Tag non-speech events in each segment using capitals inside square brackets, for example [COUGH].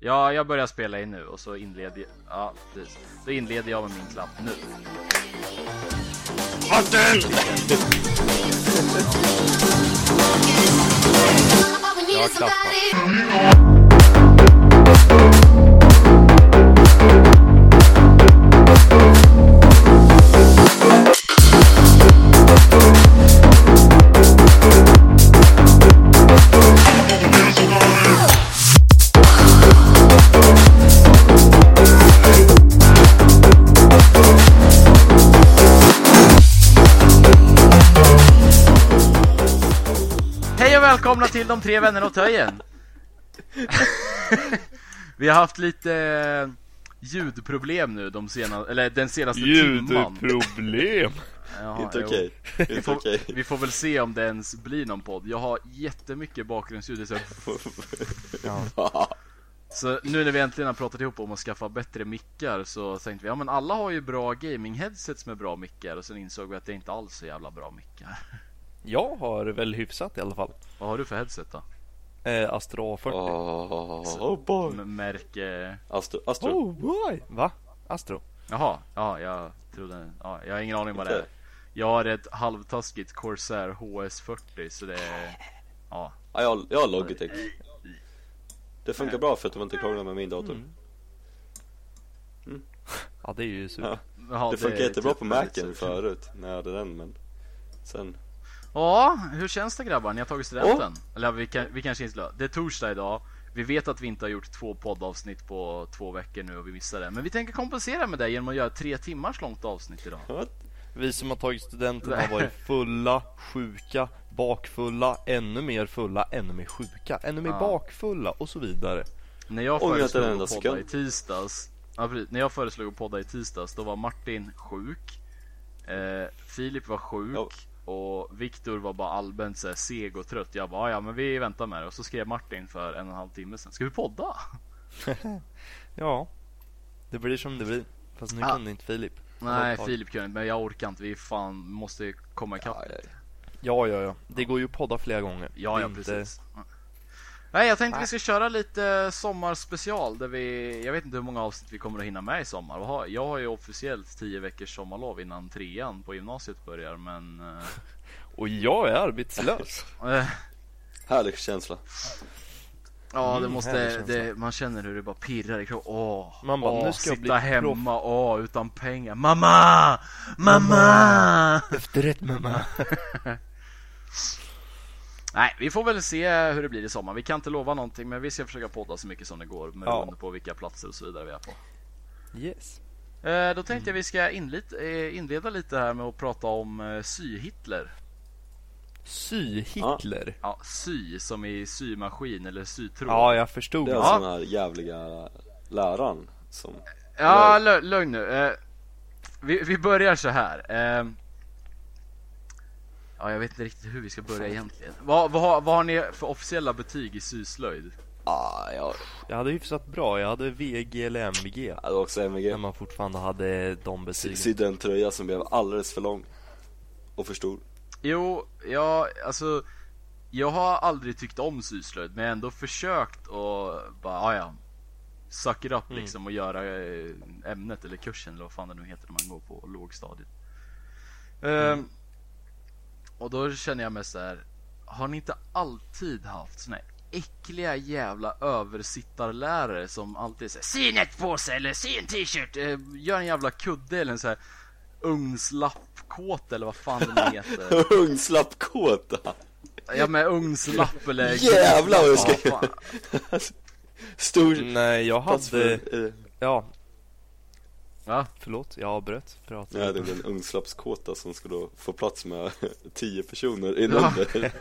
Ja, jag börjar spela in nu och så inleder jag, ja, precis. Då inleder jag med min klapp nu. Martin! Jag klappar. Till de tre vännerna och töjen! Vi har haft lite eh, ljudproblem nu de sena, eller den senaste timman. Ljudproblem. [LAUGHS] Jaha, Inte okej. Vi Inte får, okej. vi får väl se om det ens blir någon podd. Jag har jättemycket bakgrundsljud. Så, Ja. så nu när vi äntligen har pratat ihop om att skaffa bättre mickar så tänkte vi ja men alla har ju bra gaming-headsets med bra mickar och sen insåg vi att det inte alls är så jävla bra mickar. Jag har väl hyfsat i alla fall. Vad har du för headset då? Eh, Astro A40. Oh, oh boy. Märke... Astro, Astro. Oh boy! Va? Astro? Jaha, ja jag trodde... Ja, jag har ingen aning vad det är. Jag har ett halvtaskigt Corsair HS40 så det är... Ja. Ja, jag, jag har Logitech. Det funkar bra för att de inte krånglar med min dator. Mm. Ja, det är ju super. Ja. Ja, Det funkar jättebra typ på väldigt Macen förut när jag hade den men sen Ja, hur känns det grabbar? Ni har tagit studenten? Eller vi, kan, vi kanske inte Det är torsdag idag. Vi vet att vi inte har gjort två poddavsnitt på två veckor nu och vi missade det. Men vi tänker kompensera med det genom att göra tre timmars långt avsnitt idag. Vi som har tagit studenten har varit fulla, sjuka, bakfulla, ännu mer fulla, ännu mer sjuka, ännu mer Ja. bakfulla och så vidare. När jag föreslog att podda i sekund. tisdags ja, precis. När jag föreslog att podda i tisdags då var Martin sjuk eh, Filip var sjuk Ja. Och Viktor var bara allmänt så här, seg och trött Jag bara ja men vi väntar med det Och så skrev Martin för en och en halv timme sedan Ska vi podda? [LAUGHS] Ja, det blir som det blir. Fast nu Ah. kunde inte Filip. Nej. Filip kunde inte men jag orkar inte Vi fan måste komma ikapp Ja, ja, lite. Ja, ja, ja. Det går ju att podda flera gånger. Ja, ja inte- precis. Nej, jag tänkte vi ska köra lite sommarspecial där vi, jag vet inte hur många avsnitt vi kommer att hinna med i sommar. Jag har ju officiellt 10 veckors sommarlov innan trean på gymnasiet börjar, men... Och jag är arbetslös. eh, Härlig känsla. ja, det Mm, måste, det, man känner hur det bara pirrar i kroppen. Åh, Man bara, åh, nu ska jag sitta bli hemma, åh, utan pengar. Mamma! Mamma! Efterrätt mamma. [LAUGHS] Nej, vi får väl se hur det blir i sommar. Vi kan inte lova någonting, men vi ska försöka podda så mycket som det går beroende på vilka platser och så vidare vi är på. Yes. Eh, då tänkte jag vi ska eh, inleda lite här med att prata om eh, sy-Hitler. Sy-Hitler. Ja, sy som i symaskin eller sytråd. Ja, jag förstod. Det är Ja. alltså den här jävliga läraren som Ja, lö- lugn nu. Eh, vi, vi börjar så här. Eh, ja, jag vet inte riktigt hur vi ska börja egentligen. Vad, vad, har- vad har ni för officiella betyg i syslöjd? Ah, ja, Jag hade hyfsat bra. Jag hade VG eller MVG. jag hade också MVG. När man fortfarande hade de betygen. Sydde en tröja som blev alldeles för lång. Och för stor. Jo, ja, alltså Jag har aldrig tyckt om syslöjd men jag har ändå försökt och bara, ah, ja Suck it up Mm. liksom och göra eh, ämnet eller kursen eller vad fan det nu heter när man går på lågstadiet Ehm, Och då känner jag mig så här. Har ni inte alltid haft såna här äckliga jävla översittarlärare som alltid säger Sy en nätpåse eller sy en t-shirt, eh, gör en jävla kudde eller en så här ugnslappkåta eller vad fan det nu heter [LAUGHS] Ungslappkåta! Ja med ugnslapp eller [LAUGHS] Jävlar vad jag ska Ja. [LAUGHS] Stor Nej, jag hade... för... eh, Ja, förlåt. Jag avbröt. Prata. Jag hade en ungslappskåta som skulle då få plats med [LAUGHS] tio personer inunder.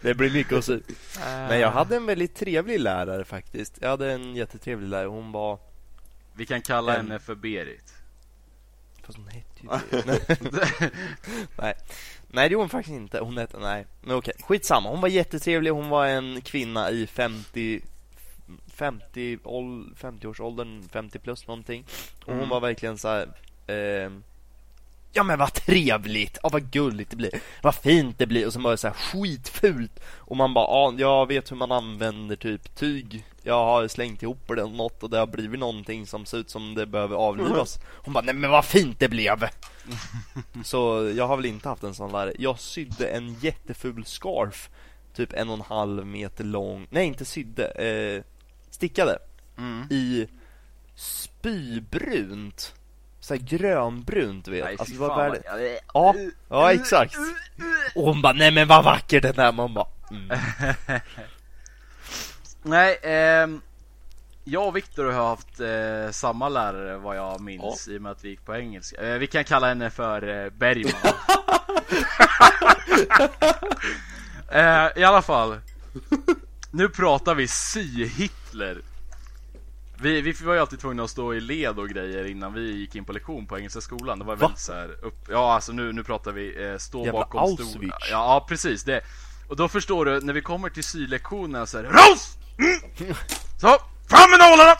[LAUGHS] Det blir mycket att sy. Men jag hade en väldigt trevlig lärare faktiskt. Jag hade en jättetrevlig lärare. Hon var... Vi kan kalla En- henne för Berit Fast hon hette ju det. [LAUGHS] Nej. Nej, det gjorde hon faktiskt inte. Hon hette, nej. Men okej, skitsamma. Hon var jättetrevlig. Hon var en kvinna i 50 50, ål- 50-årsåldern, 50 plus någonting. Och hon Mm. var verkligen så här. ehm, Ja men vad trevligt, ja vad gulligt det blir, vad fint det blir och så var det så här skitfult och man bara, ja jag vet hur man använder typ tyg jag har slängt ihop det eller något och det har blivit någonting som ser ut som det behöver avlivas. Hon bara, nej men vad fint det blev! [LAUGHS] Så jag har väl inte haft en sån där. Jag sydde en jätteful scarf, typ en och en halv meter lång, nej inte sydde, eh, stickade Mm. i spybrunt. Så här grönbrunt vet Nej, alltså, det var värde... vad- Ja, ja exakt. Och hon bara, nej men vad vacker den är. Man bara, mm. [LAUGHS] Nej, ehm, jag och Viktor har haft eh, samma lärare vad jag minns i och med att vi gick på engelska. Eh, vi kan kalla henne för eh, Bergman. [LAUGHS] eh, I alla fall. Nu pratar vi sy-Hitler. Vi, vi var ju alltid tvungna att stå i led och grejer innan vi gick in på lektion på Engelska skolan. Det var Va? väldigt så här upp... Ja, alltså nu, nu pratar vi eh, stå Jävla bakom Auschwitz. stolen. Ja, ja, precis. Det. Och då förstår du, när vi kommer till sylektionerna så är det ROS! Mm. [LAUGHS] Så, fram med nålarna!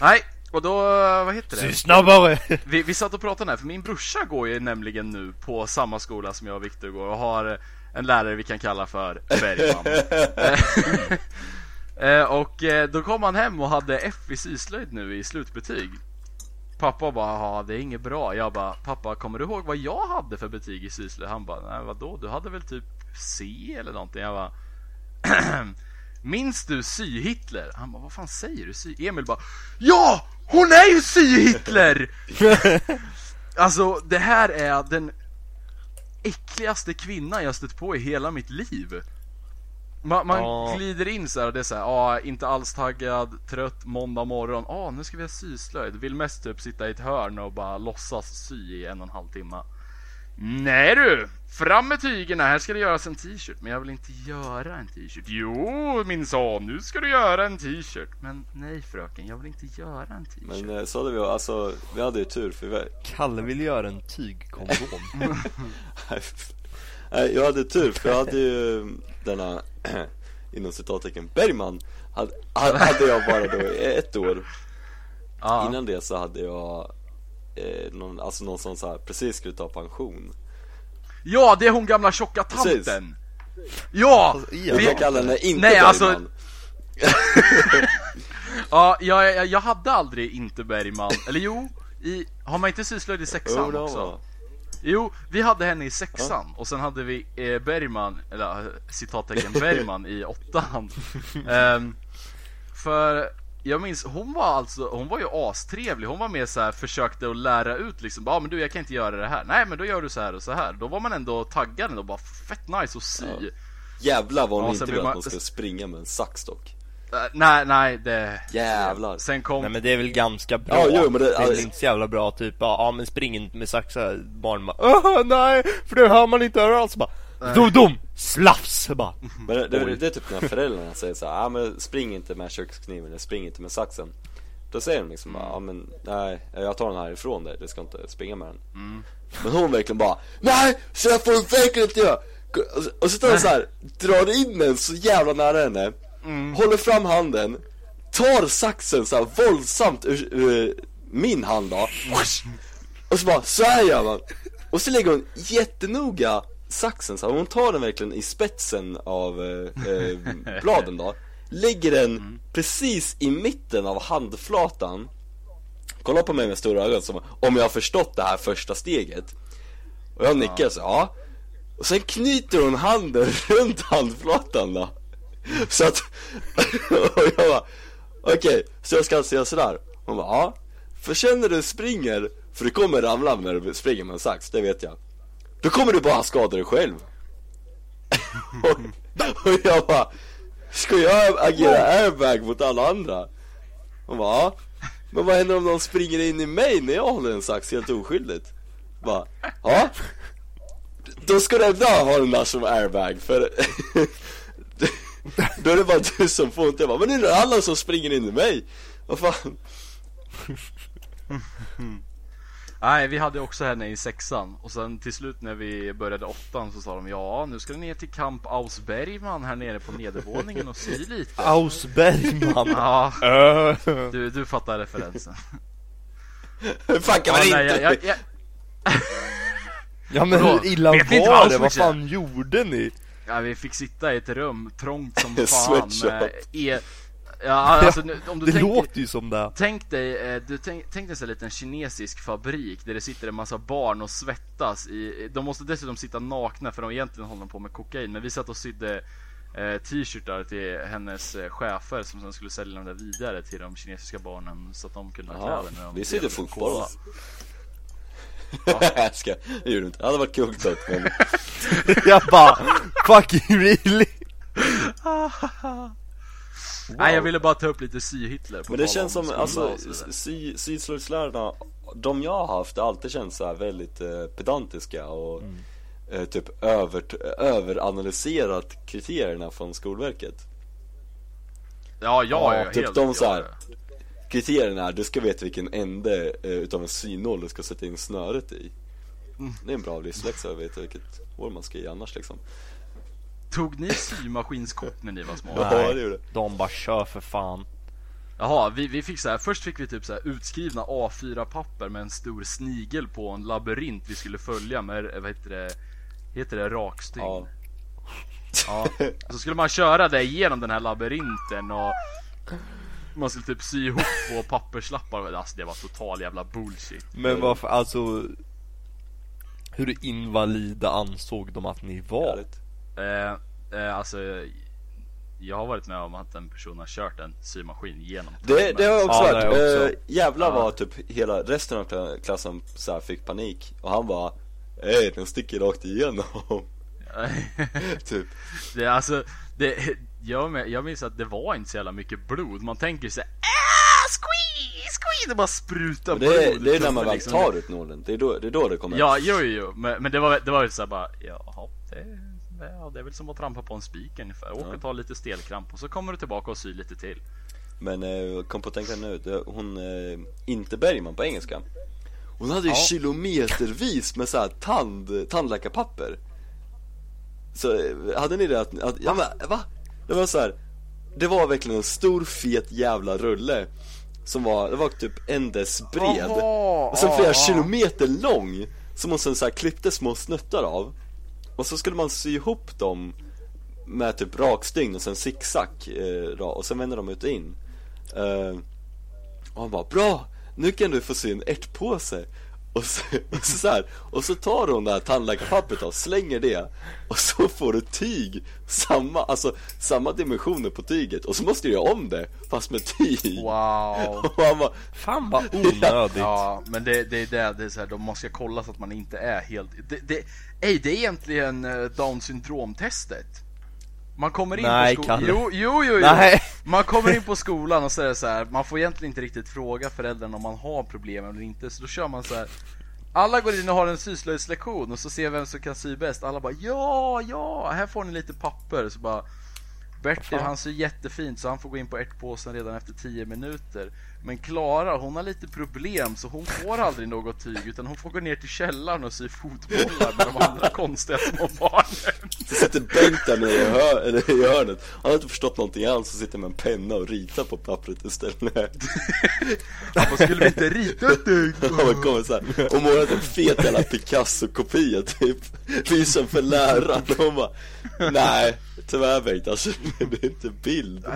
Nej, och då, vad heter Sy det? snabbare! [LAUGHS] Vi, vi satt och pratade här, för min brorsa går ju nämligen nu på samma skola som jag och Viktor går och har en lärare vi kan kalla för Bergman. [LAUGHS] Eh, och eh, då kom han hem och hade F i syslöjd nu i slutbetyg. Pappa bara, ja det är inget bra. Jag bara, pappa kommer du ihåg vad jag hade för betyg i syslöjd? Han bara, nej vadå? Du hade väl typ C eller någonting? Jag bara, [CLEARS THROAT] Minns du sy-Hitler? Han bara, vad fan säger du? Sy Emil bara, ja! Hon är ju sy-Hitler! [LAUGHS] Alltså det här är den äckligaste kvinna jag stött på i hela mitt liv. Man, man Ja. glider in så här och det är så här, ah, inte alls taggad, trött, måndag morgon, ah, nu ska vi ha syslöjd. Vill mest typ sitta i ett hörn och bara låtsas sy i en och en halv timme. Nej du! Fram med tygerna, här ska det göras en t-shirt. Men jag vill inte göra en t-shirt. Jo min son, nu ska du göra en t-shirt. Men nej fröken, jag vill inte göra en t-shirt. Men eh, så hade vi, alltså, vi hade ju tur för vi, Kalle vill göra en tygkondom. [LAUGHS] [LAUGHS] Nej, jag hade tur för jag hade ju denna, [CLEARS THROAT] inom citattecken, Bergman hade, hade jag bara då i ett år Ja. Innan det så hade jag eh, någon, alltså någon som så här, precis skulle ta pension Ja, det är hon gamla tjocka Precis. tanten! Ja! Alltså, Jag Vi- kan kalla henne inte Nej, Bergman alltså- [LAUGHS] Ja, jag, jag, jag hade aldrig inte Bergman, eller jo, i, har man inte syslöjd i sexan det också? var Jo, vi hade henne i sexan och sen hade vi eh, Bergman, eller citattecken Bergman i åttan [LAUGHS] Ehm, För jag minns, hon var alltså, hon var ju astrevlig, hon var med så här, försökte att lära ut liksom, ja ah, men du jag kan inte göra det här, nej men då gör du så här och så här Då var man ändå taggad och bara fett nice att sy Ja. Jävlar vad hon Ja, inte ville blir att man- man skulle springa med en sax dock Eh, Nej, nej det Jävlar Sen kom Nej men det är väl ganska bra. Ja, jo, men det- är väl inte så jävla bra typ, ja men spring inte med saxar. Barn bara, Åh, nej, för det hör man inte överallt. Så bara, dum dum, slafs! Bara, Men det, det, det är typ när föräldrarna säger så här, ja men spring inte med kökskniven eller spring inte med saxen. Då säger de liksom bara, ja men nej, jag tar den här ifrån dig, du ska inte springa med den. Men hon verkligen bara, nej, så jag får verkligen inte göra. Och så- tar hon så här, drar in den så jävla nära henne Håller fram handen Tar saxen så här våldsamt ur, ur min hand då. Och så bara, så här gör man. Och så lägger hon jättenoga saxen så här, hon tar den verkligen i spetsen av eh, eh, bladen då Lägger den precis i mitten av handflatan. Kollar på mig med stora ögon som om jag har förstått det här första steget. Och jag nickar så, ja. Och sen knyter hon handen [LAUGHS] runt handflatan då. Så att, [LAUGHS] och jag bara Okej, så jag ska alltså göra sådär? Hon bara, ja. För sen när du springer, för du kommer ramla när du springer med en sax, det vet jag Då kommer du bara skada dig själv. Och, och jag bara Ska jag agera airbag mot alla andra? Hon bara, ja. Men vad händer om någon springer in i mig när jag håller en sax helt oskyldigt? Bara, ja. Då ska du ändå ha den där som airbag för [LAUGHS] Då är det bara du som får inte, jag bara, men nu är det alla som springer in i mig. Vad fan Nej, vi hade också henne i sexan och sen till slut när vi började åttan så sa de ja, nu ska ni ner till Camp Aus Bergman här nere på nedervåningen och sy lite. [LAUGHS] Aus Bergman. Ja, [LAUGHS] du, du fattar referensen. Hur fan kan Ja, man nej, inte? jag, jag, jag, Ja men hur illa Vet var det? Vad fan gjorde ni? ja, vi fick sitta i ett rum trångt som [LAUGHS] fan med e, Ja, alltså, nu, om du Det tänker, låter ju som det. Tänk dig, eh, du tänk, tänk dig en liten kinesisk fabrik där det sitter en massa barn och svettas i, De måste dessutom sitta nakna för de egentligen håller på med kokain Men vi satt och sydde eh, t-shirtar till hennes eh, chefer som sen skulle sälja dem där vidare till de kinesiska barnen så att de kunde ha kläder när de vi sydde fotboll? [LAUGHS] Jag ska, det gjorde du inte. Det hade varit kul dock men [LAUGHS] Jag bara, fucking really? [LAUGHS] Nej jag ville bara ta upp lite sy-Hitler Men det känns om som, alltså, sy, syslöjdslärarna, de jag har haft, har alltid känts så väldigt eh, pedantiska och Mm. eh, typ över, överanalyserat kriterierna från Skolverket. Ja, ja, Ja, typ helt, de så här. ja, Kriterierna är, du ska veta vilken ände eh, utav en synål du ska sätta in snöret i. Mm. Det är en bra livsläxa att veta vilket år man ska i annars liksom. Tog ni symaskinskort när ni var små? Ja, det gjorde det. De bara kör för fan. Jaha, vi, vi fick så här, först fick vi typ så här utskrivna A4-papper med en stor snigel på en labyrint vi skulle följa med, eh, vad heter det, heter det rakstygn? Ja. Ja. Så skulle man köra det igenom den här labyrinten och man skulle typ sy ihop två papperslappar, alltså det var total jävla bullshit. Men varför, alltså Hur invalida ansåg de att ni var? Härligt. Eh, eh, alltså, jag har varit med om att en person har kört en symaskin genom Det, det har jag också Ja, varit. också. Eh, jävlar Ja. vad typ hela resten av kla- klassen så här fick panik. Och han bara, Ey den sticker rakt igenom. [LAUGHS] typ. Det är alltså, det, jag, jag minns att det var inte så jävla mycket blod. Man tänker sig ah, squee, squee, det bara sprutar Men det, är- blod. det är när man väl liksom. tar ut nålen. Det är då det, är då det kommer. Ja, jo, jo, jo. Men, men det var, det var ju såhär bara, jaha, det, ja, det är väl som att trampa på en spik ungefär. Åk och ta lite stelkramp och så kommer du tillbaka och sy lite till. Men eh, kom på att tänka nu, det, hon, eh, inte Bergman på engelska. Hon hade ju Ja. kilometervis med så här tand, tandläkarpapper. Så eh, hade ni det att, att ja men va? Det var så här. Det var verkligen en stor fet jävla rulle. Som var, det var typ en dess bred. Och sen flera ja, ja. kilometer lång. Som hon sen så här klippte små snuttar av. Och så skulle man sy ihop dem med typ rakstygn och sen zigzag eh, och sen vänder de ut och in. Eh, och han bara bra, nu kan du få sy en ärtpåse. Och så, och, så, så här, och så tar hon det här tandläkarpappret och slänger det Och så får du tyg, samma, alltså samma dimensioner på tyget Och så måste du göra om det, fast med tyg Wow. [LAUGHS] Och han bara, Fan vad [LAUGHS] onödigt. Ja, men det, det är det, det är så här, de måste kolla så att man inte är helt... Det, det, ej, det är egentligen eh, down syndrom-testet. Man kommer in Nej, på skolan... Jo, jo, jo, jo. Nej. [LAUGHS] Man kommer in på skolan och så är det så här, man får egentligen inte riktigt fråga föräldrarna om man har problem eller inte, så då kör man så här. Alla går in och har en syslöjdslektion och så ser vem som kan sy bäst. Alla bara ja, ja, här får ni lite papper. Så bara Bertil han syr jättefint så han får gå in på ärtpåsen redan efter 10 minuter. Men Klara hon har lite problem så hon får aldrig något tyg utan hon får gå ner till källaren och sy fotbollar med de andra [LAUGHS] konstiga små barnen. så sitter Bengt där nere i, hör, i hörnet. Han har inte förstått någonting alls och sitter med en penna och ritar på pappret istället. [LAUGHS] Han bara, skulle vi inte rita dig? Han bara kommer såhär och målat en fet jävla Picasso-kopia typ. Visar för läraren. Och hon bara Nej, tyvärr Bengt. Alltså det är inte bild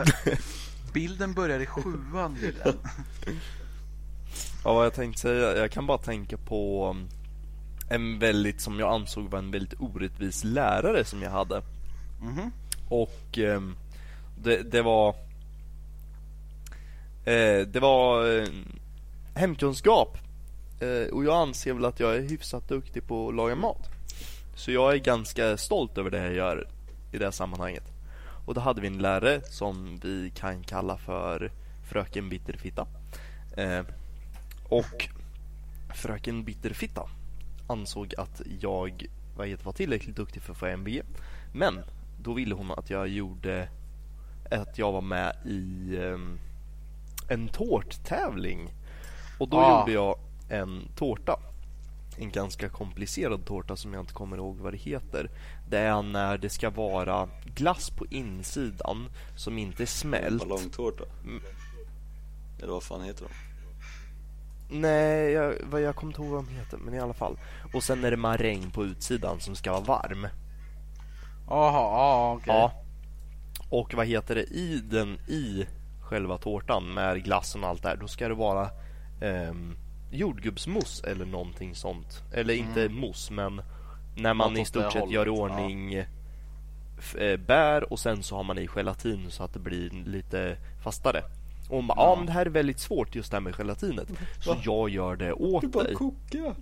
Bilden börjar i sjuan Wilhelm. [LAUGHS] Ja, vad jag tänkte säga, jag kan bara tänka på um, en väldigt, som jag ansåg var en väldigt orättvis lärare som jag hade. Mhm. Och ehm, det, det var eh, Det var eh, hemkunskap. Eh, och jag anser väl att jag är hyfsat duktig på att laga mat. Så jag är ganska stolt över det jag gör i det här sammanhanget. Och då hade vi en lärare som vi kan kalla för Fröken Bitterfitta. Eh, och Fröken Bitterfitta ansåg att jag var tillräckligt duktig för att få MVG. Men då ville hon att jag gjorde att jag var med i ehm, en tårttävling. Och då Ah. gjorde jag en tårta. En ganska komplicerad tårta som jag inte kommer ihåg vad det heter. Det är när det ska vara glass på insidan som inte är smält. Ballongtårta Mm. Eller vad fan heter de? Nej, jag, vad jag kommer inte ihåg vad de heter, men i alla fall. Och sen är det maräng på utsidan som ska vara varm. Jaha, ja okej. Ja. Och vad heter det, i den, i själva tårtan med glassen och allt där, då ska det vara eh, jordgubbsmousse eller någonting sånt. Eller inte Mm. mousse, men när man i stort sett gör i ordning f- eh, bär och sen så har man i gelatin så att det blir lite fastare. Och hon bara, ja Ja. men det här är väldigt svårt just det här med gelatinet. Så jag gör det åt är bara dig. koka.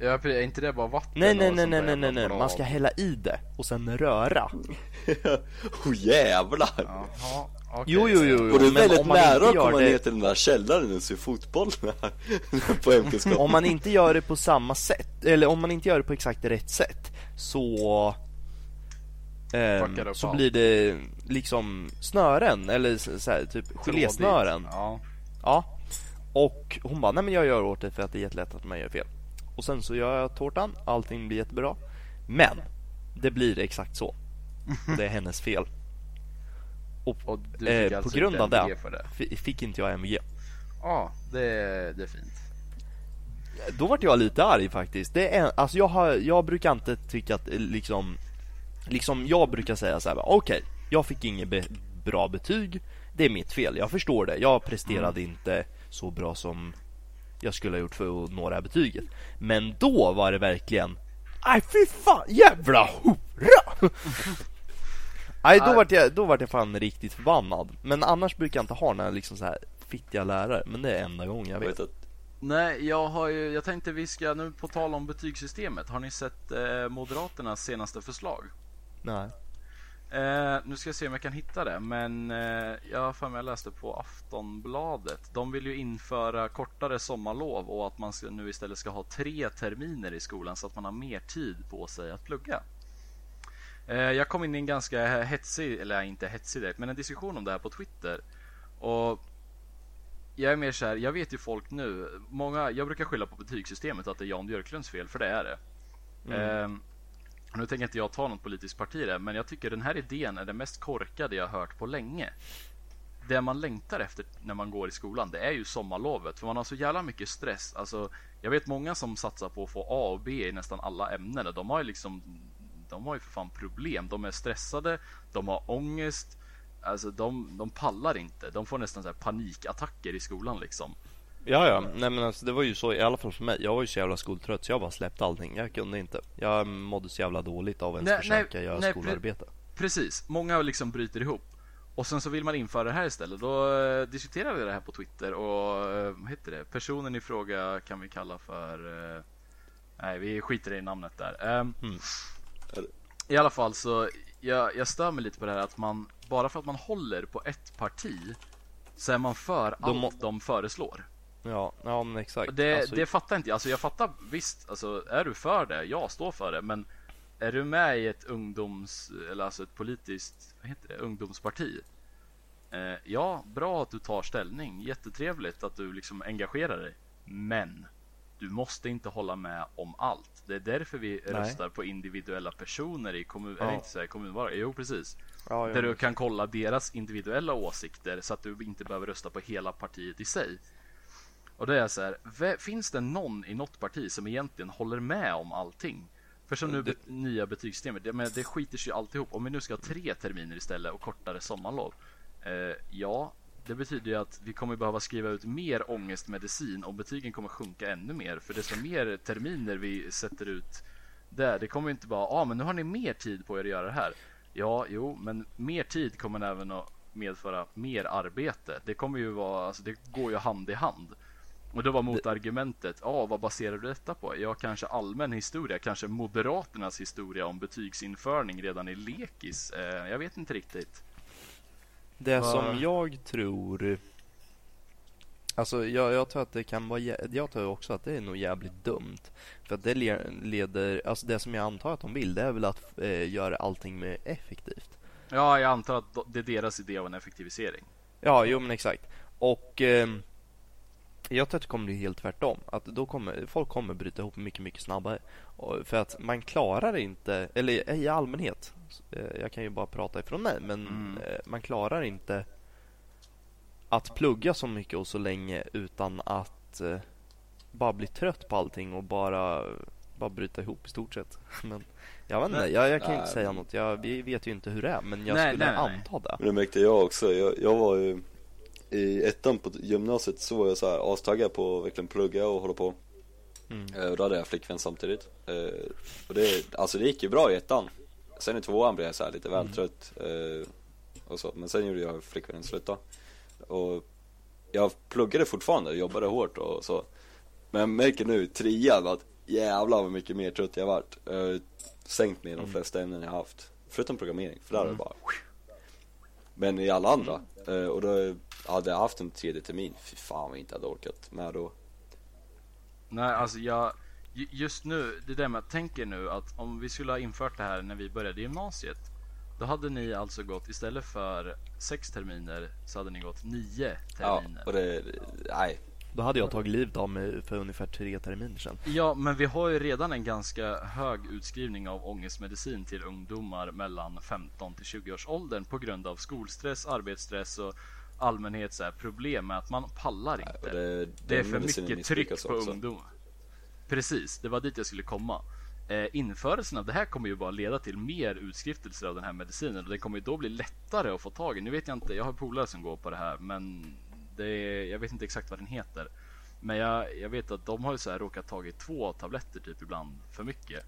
Ja, är inte det bara vatten? Nej nej nej nej nej nej, nej. man ska hälla i det och sen röra. [LAUGHS] oh jävlar. Jaha, okej. Jo jo jo, jo. Och du är väldigt om man nära inte att gör komma det- ner till den där källaren och se fotboll [LAUGHS] här på hemkunskap. Om man inte gör det på samma sätt, eller om man inte gör det på exakt rätt sätt Så upp Så blir det liksom snören, eller så, så här, typ gelésnören Ja. Ja Och hon bara, nej men jag gör åt det för att det är jättelätt att man gör fel Och sen så gör jag tårtan, allting blir jättebra. Men Det blir exakt så. Och det är hennes fel. Och, Och du fick eh, på alltså grund inte av det det? fi- fick inte jag MVG Ja, det, det är fint. Då vart jag lite arg faktiskt. Det är, alltså jag, har, jag brukar inte tycka att eh, liksom, liksom jag brukar säga så här, okej, jag fick inget be, bra betyg, det är mitt fel, jag förstår det, jag presterade inte så bra som jag skulle ha gjort för att nå det här betyget. Men då var det verkligen, nej fy fan, jävla hora! [LAUGHS] Nej, då vart jag, då vart jag fan riktigt förbannad. Men annars brukar jag inte ha några liksom så här fittiga lärare, men det är enda gången jag vet. Nej, jag har ju, jag tänkte vi ska, nu på tal om betygssystemet, har ni sett eh, Moderaternas senaste förslag? Nej. Eh, nu ska jag se om jag kan hitta det, men eh, jag har för mig jag läste på Aftonbladet. De vill ju införa kortare sommarlov och att man ska, nu istället ska ha tre terminer i skolan så att man har mer tid på sig att plugga. Eh, jag kom in i en ganska hetsig, eller inte hetsig direkt, men en diskussion om det här på Twitter. Och jag är mer så här, jag vet ju folk nu, många, jag brukar skylla på betygssystemet att det är Jan Björklunds fel, för det är det. Ehm, nu tänker inte jag ta något politiskt parti i det, men jag tycker den här idén är den mest korkade jag hört på länge. Det man längtar efter när man går i skolan, det är ju sommarlovet. För man har så jävla mycket stress. Alltså, jag vet många som satsar på att få A och B i nästan alla ämnen. Och de har ju liksom, de har ju för fan problem. De är stressade, de har ångest. Alltså de, de pallar inte. De får nästan så här panikattacker i skolan liksom. Ja, ja. Nej men alltså det var ju så i alla fall för mig. Jag var ju så jävla skoltrött så jag bara släppte allting. Jag kunde inte. Jag mådde så jävla dåligt av att ens försöka nej, göra nej, skolarbete. Precis, många liksom bryter ihop. Och sen så vill man införa det här istället. Då eh, diskuterar vi det här på Twitter och eh, vad heter det? Personen i fråga kan vi kalla för... Eh, nej, vi skiter i namnet där. Ehm, Mm. I alla fall så, jag, jag stör mig lite på det här att man, bara för att man håller på ett parti så är man för De allt de föreslår. Ja, ja men exakt. Det, alltså, det fattar inte jag. Alltså jag fattar visst, alltså är du för det, ja stå för det. Men är du med i ett ungdoms, eller alltså ett politiskt, vad heter det, ungdomsparti? Eh, ja, bra att du tar ställning. Jättetrevligt att du liksom engagerar dig. Men du måste inte hålla med om allt. Det är därför vi Nej. röstar på individuella personer i kommun, Ja. eller inte säga kommunval. Jo, precis. ja, Där du kan kolla deras individuella åsikter så att du inte behöver rösta på hela partiet i sig. Och det är så här, finns det någon i något parti som egentligen håller med om allting? För som nu Det- nya betygssystemet, det, men det skiter sig ju alltihop. Om vi nu ska ha tre terminer istället och kortare sommarlov. Eh, ja, det betyder ju att vi kommer behöva skriva ut mer ångestmedicin och betygen kommer sjunka ännu mer. För desto mer terminer vi sätter ut där, det kommer inte bara, ja ah, men nu har ni mer tid på er att göra det här. Ja, jo, men mer tid kommer även att medföra mer arbete. Det kommer ju vara, alltså det går ju hand i hand. Och då var motargumentet, ja ah, vad baserar du detta på? Ja, kanske allmän historia, kanske Moderaternas historia om betygsinförning redan i lekis. Eh, jag vet inte riktigt. Det Vad- som jag tror Alltså jag, jag tror att det kan vara Jag tror också att det är nog jävligt dumt För att det le- leder Alltså det som jag antar att de vill Det är väl att eh, göra allting mer effektivt Ja, jag antar att det är deras idé av en effektivisering. Ja, jo men exakt Och ehm, Jag tror att det kommer bli helt tvärtom Att då kommer Folk kommer bryta ihop mycket, mycket snabbare För att man klarar inte Eller i allmänhet eh, Jag kan ju bara prata ifrån mig Men Mm. eh, man klarar inte Att plugga så mycket och så länge Utan att eh, Bara bli trött på allting och bara Bara bryta ihop i stort sett [LAUGHS] Men jag vet inte, Nej. jag, jag kan ju inte säga något jag, Vi vet ju inte hur det är Men jag Nej, skulle nej, nej. anta det Men det märkte jag också. Jag, jag var ju i ettan på gymnasiet så var jag så här astaggad på att verkligen plugga och hålla på. Mm. Eh, Och då hade jag flickvän samtidigt. Eh, Och det, alltså det gick ju bra i ettan. Sen i tvåan blev jag så här lite väl trött eh, och så. Men sen gjorde jag flickvännen sluta Och jag pluggade fortfarande, jobbade hårt och så. Men jag märker nu trean att jävlar vad mycket mer trött jag varit. Jag har sänkt mig i de flesta ämnen jag haft. Förutom programmering, för där är det bara Men i alla andra, eh, och då hade jag haft en tredje termin, fy fan vad jag inte hade orkat med då Nej, alltså jag... ju- Just nu, det där med att tänka nu att om vi skulle ha infört det här när vi började gymnasiet. Då hade ni alltså gått, istället för sex terminer, så hade ni gått nio Ja, terminer. och det, nej Då hade jag tagit livet av mig för ungefär tre terminer sedan. Ja, men vi har ju redan en ganska hög utskrivning av ångestmedicin till ungdomar mellan 15 till 20 års åldern på grund av skolstress, arbetsstress och allmänhet så här, problem med att man pallar inte. och det, Det är den för mycket tryck på också. ungdomar. Precis, det var dit jag skulle komma. Eh, införelsen av det här kommer ju bara leda till mer utskriftelser av den här medicinen och det kommer ju då bli lättare att få tag i. Nu vet jag inte, jag har polare som går på det här men det är, jag vet inte exakt vad den heter. Men jag, jag vet att de har ju så här råkat tagit två tabletter typ ibland för mycket.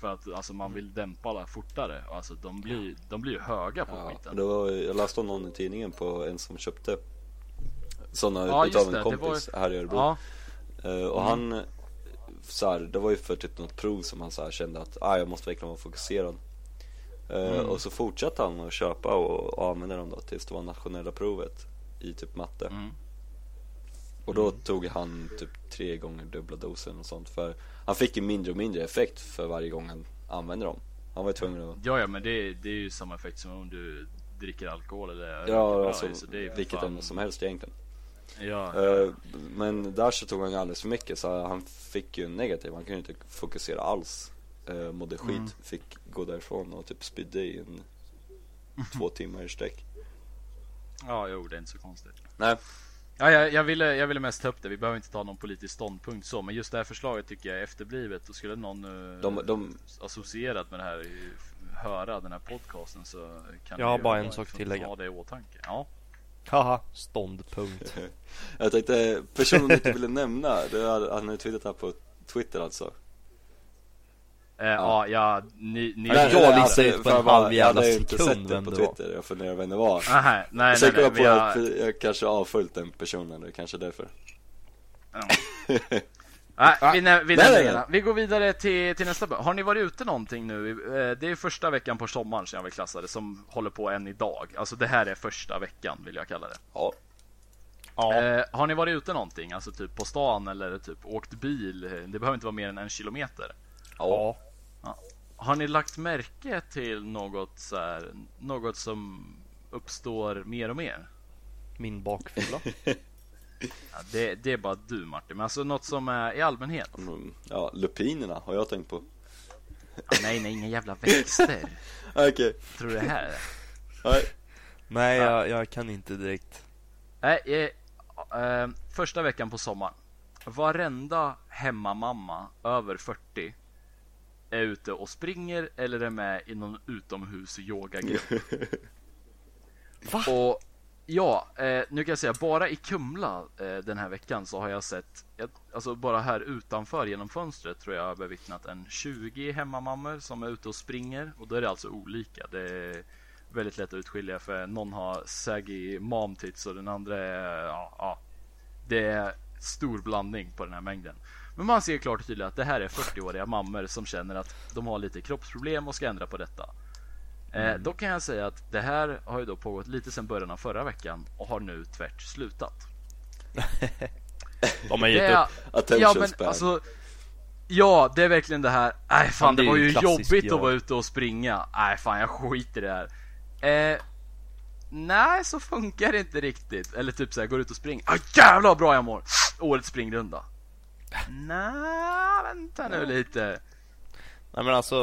För att alltså man vill dämpa alla fortare. Alltså de blir, de blir ju höga på Ja, skiten. det var, jag läste om någon i tidningen på en som köpte sådana Ja, utav en det, det kompis var- här i Örebro. Ja, Eh, och han, så här, det var ju för typ något prov som han så här kände att ah, jag måste verkligen vara fokuserad. Eh, Mm. Och så fortsatte han att köpa och, och använda dem då tills det var nationella provet i typ matte. Mm. Och då tog han typ tre gånger dubbla dosen och sånt för han fick ju mindre och mindre effekt för varje gång han använde dem. Han var ju tvungen att ja, ja men det, det är ju samma effekt som om du dricker alkohol eller Ja, alltså så det är vilket fan- ämne som helst egentligen. Ja, Eh, Men där så tog han ju alldeles för mycket så han fick ju en negativ, han kunde inte fokusera alls. Uh, mådde skit, Mm. fick gå därifrån och typ spydde i en [LAUGHS] två timmar i sträck. Ja, jo det är inte så konstigt. Nej, Ja, jag, jag, ville, jag ville mest ta upp det, vi behöver inte ta någon politisk ståndpunkt så, men just det här förslaget tycker jag är efterblivet och skulle någon eh, de, de, associerat med det här i- höra den här podcasten så kan Jag har bara en sak tillägga. ha det i åtanke. Ja. Haha, ståndpunkt. [LAUGHS] jag tänkte, personen du inte ville nämna, det hade, han hade twittrat här på Twitter alltså. Eh, ja. ja, ni... ni Nej, jag listar ut på en halv jävla Jag hade inte sekund sett det på. Twitter, jag funderar vem det var. Nej, nej, nej, Sen kom nej, jag på vi att har... jag kanske har avföljt den personen, det är kanske därför. [LAUGHS] Vi, nä- vi, Nej, nämner nej, det. nej. vi går vidare till, till nästa Har ni varit ute någonting nu? Eh, Det är första veckan på sommaren som jag vill klassa det, som håller på än idag. Alltså det här är första veckan, vill jag kalla det. Ja, Ja. Eh, har ni varit ute någonting? Alltså typ på stan eller typ åkt bil? Det behöver inte vara mer än en kilometer. ja. Har ni lagt märke till något så här, något som uppstår mer och mer? Min bakfylla. [LAUGHS] Ja, det, det är bara du Martin, men alltså något som är i allmänhet? Mm, Ja, lupinerna har jag tänkt på. Ja, nej, nej, inga jävla växter. [LAUGHS] Okej, Tror du det här är? nej. Nej, jag, jag kan inte direkt. Nej, eh, eh, första veckan på sommaren. Varenda hemmamamma över 40 är ute och springer eller är med i någon utomhus yogagrupp. [LAUGHS] Va? Och ja, eh, nu kan jag säga bara i Kumla eh, den här veckan så har jag sett, jag, alltså bara här utanför genom fönstret tror jag jag har bevittnat en 20 hemmamammor som är ute och springer och då är det alltså olika. Det är väldigt lätt att utskilja för någon har saggy mom tits och den andra är, ja, ja det är stor blandning på den här mängden. Men man ser klart och tydligt att det här är 40-åriga mammor som känner att de har lite kroppsproblem och ska ändra på detta. Eh, då kan jag säga att det här har ju då pågått lite sedan början av förra veckan och har nu tvärt slutat. [LAUGHS] De har gett Det upp. Attention ja, men span. alltså Ja, det är verkligen det här. Nej fan, det det var ju jobbigt jag. att vara ute och springa. Nej fan, jag skiter i det här. Eh, nej, så funkar det inte riktigt. Eller typ såhär, går ut och springer. Ah, jävlar bra jag mår! Årets springrunda. Nej, vänta nu lite. Nej men alltså,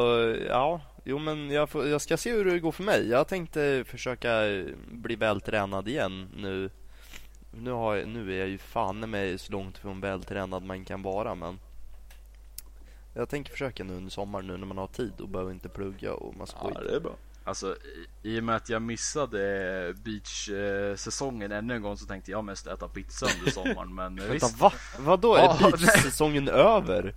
ja. Jo men jag, får, jag ska se hur det går för mig. Jag tänkte försöka bli vältränad igen nu. Nu, har jag, nu är jag ju fan i mig så långt från vältränad man kan vara men jag tänker försöka nu under sommaren nu när man har tid och behöver inte plugga och massa Ja, skit. det är bra. Alltså i, och med att jag missade beach-säsongen ännu en gång så tänkte jag mest äta pizza under sommaren men [LAUGHS] Vänta, visst. va? Vadå? Är Ja, beach-säsongen över?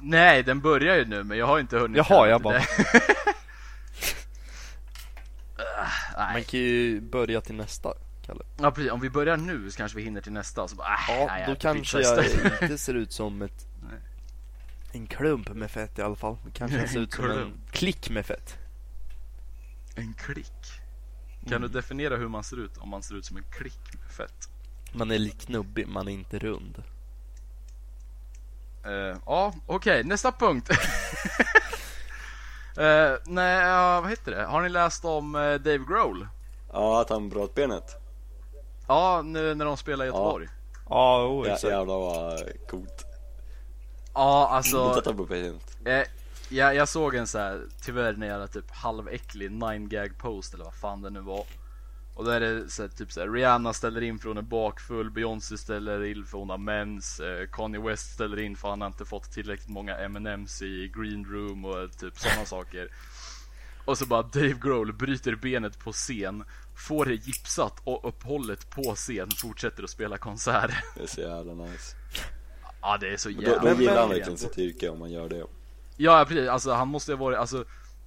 Nej, den börjar ju nu men jag har inte hunnit Jaha, jag bara- det. [LAUGHS] Man Nej. kan ju börja till nästa, Kalle. Ja, precis. Om vi börjar nu så kanske vi hinner till nästa så bara, äh, Ja, nej, då kanske jag inte ser ut som ett Nej. En klump med fett i alla fall. Kanske jag [LAUGHS] ser ut som en klick med fett. En klick. Kan Mm. du definiera hur man ser ut om man ser ut som en klick med fett? Man är lite knubbig, man är inte rund. Eh, ja, okej, nästa punkt. uh, [LAUGHS] nej, ja, vad heter det? Har ni läst om eh, Dave Grohl? Ja, att han bröt benet. Ja, nu när de spelar i Göteborg. Ja, oh, Ja, exakt. jävlar vad coolt. Ja, Inte alltså. att han bröt benet. Jag, jag såg en så här, tyvärr en jävla typ halväcklig 9gag post eller vad fan det nu var. Och där är det så här, typ så här, Rihanna ställer in för hon är bakfull, Beyoncé ställer in för hon har mens, eh, Kanye West ställer in för han har inte fått tillräckligt många M&M's i green room och typ sådana [LAUGHS] saker. Och så bara Dave Grohl bryter benet på scen, får det gipsat och uppehållet på scen fortsätter att spela konsert. Det är så jävla nice. Ja det är så Då, jävla då gillar han verkligen sitt yrke om man gör det. Ja precis, alltså han måste ha varit, alltså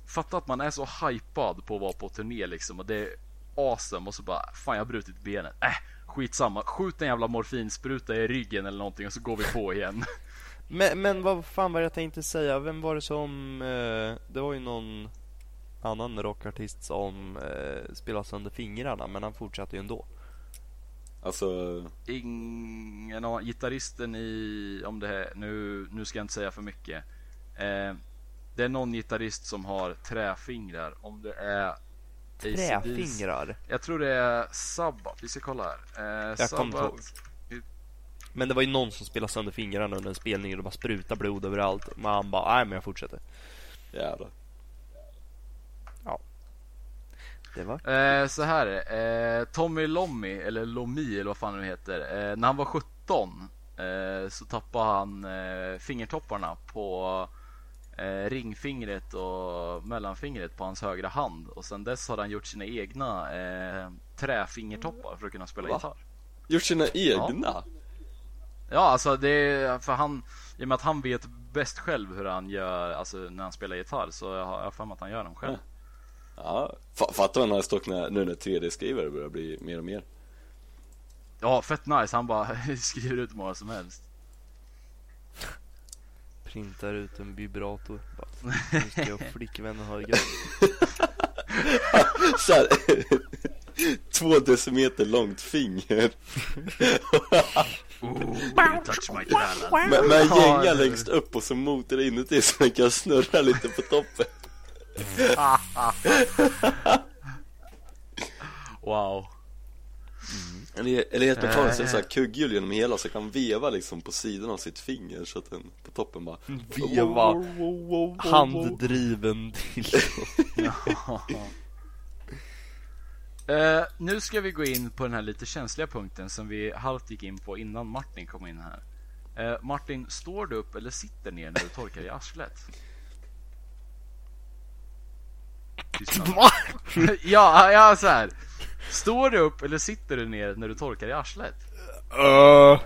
Fatta att man är så hypad på att vara på turné liksom och det är awesome och så bara Fan jag har brutit benet, äh skitsamma, skjut en jävla morfinspruta i ryggen eller någonting och så går vi på igen. [LAUGHS] Men, men vad fan var det jag tänkte säga? Vem var det som... Eh, det var ju någon annan rockartist som eh, spelade sönder fingrarna, men han fortsatte ju ändå. Alltså, Ingen gitarristen i, om det här, nu, nu ska jag inte säga för mycket eh, Det är någon gitarrist som har träfingrar, om det är. Träfingrar. Jag tror det är Sabbath, vi ska kolla här eh, Jag Sabbath Men det var ju någon som spelade sönder fingrarna under en spelning och det bara spruta blod överallt. Men han bara, nej men jag fortsätter. jävlar. Det var... Eh, så här är eh, Tommy Lommy, eller Lomi eller vad fan det nu heter. Eh, när han var 17 eh, så tappade han eh, fingertopparna på eh, ringfingret och mellanfingret på hans högra hand. Och sen dess har han gjort sina egna eh, träfingertoppar för att kunna spela Va? gitarr. Gjort sina egna? Ja, alltså det är för han, i och med att han vet bäst själv hur han gör, alltså när han spelar gitarr så jag har jag för mig att han gör dem själv. Ja, fa- fattar man när stock när, nu när 3D-skrivare börjar bli mer och mer. Ja, fett nice. Han bara [LAUGHS] skriver ut hur många som helst. Printar ut en vibrator. Bara, [LAUGHS] Nu ska jag och flickvännen ha det gött. [LAUGHS] Så här, [LAUGHS] två decimeter långt finger. Ooh, you touch my talent. Med, med en Ja, gänga det- längst upp och så motor inuti så man kan snurra lite på toppen. Wow. Eller, eller helt Äh. man tar en sån här kugghjul genom hela så kan veva liksom på sidan av sitt finger så att den på toppen bara Veva handdriven till. [LAUGHS] Eh, nu ska vi gå in på den här lite känsliga punkten som vi halvt gick in på innan Martin kom in här. Eh, Martin, står du upp eller sitter ner när du torkar i arslet? [LAUGHS] Tystnad. [LAUGHS] ja, ja så här. Står du upp eller sitter du ner när du torkar i arslet? Uh,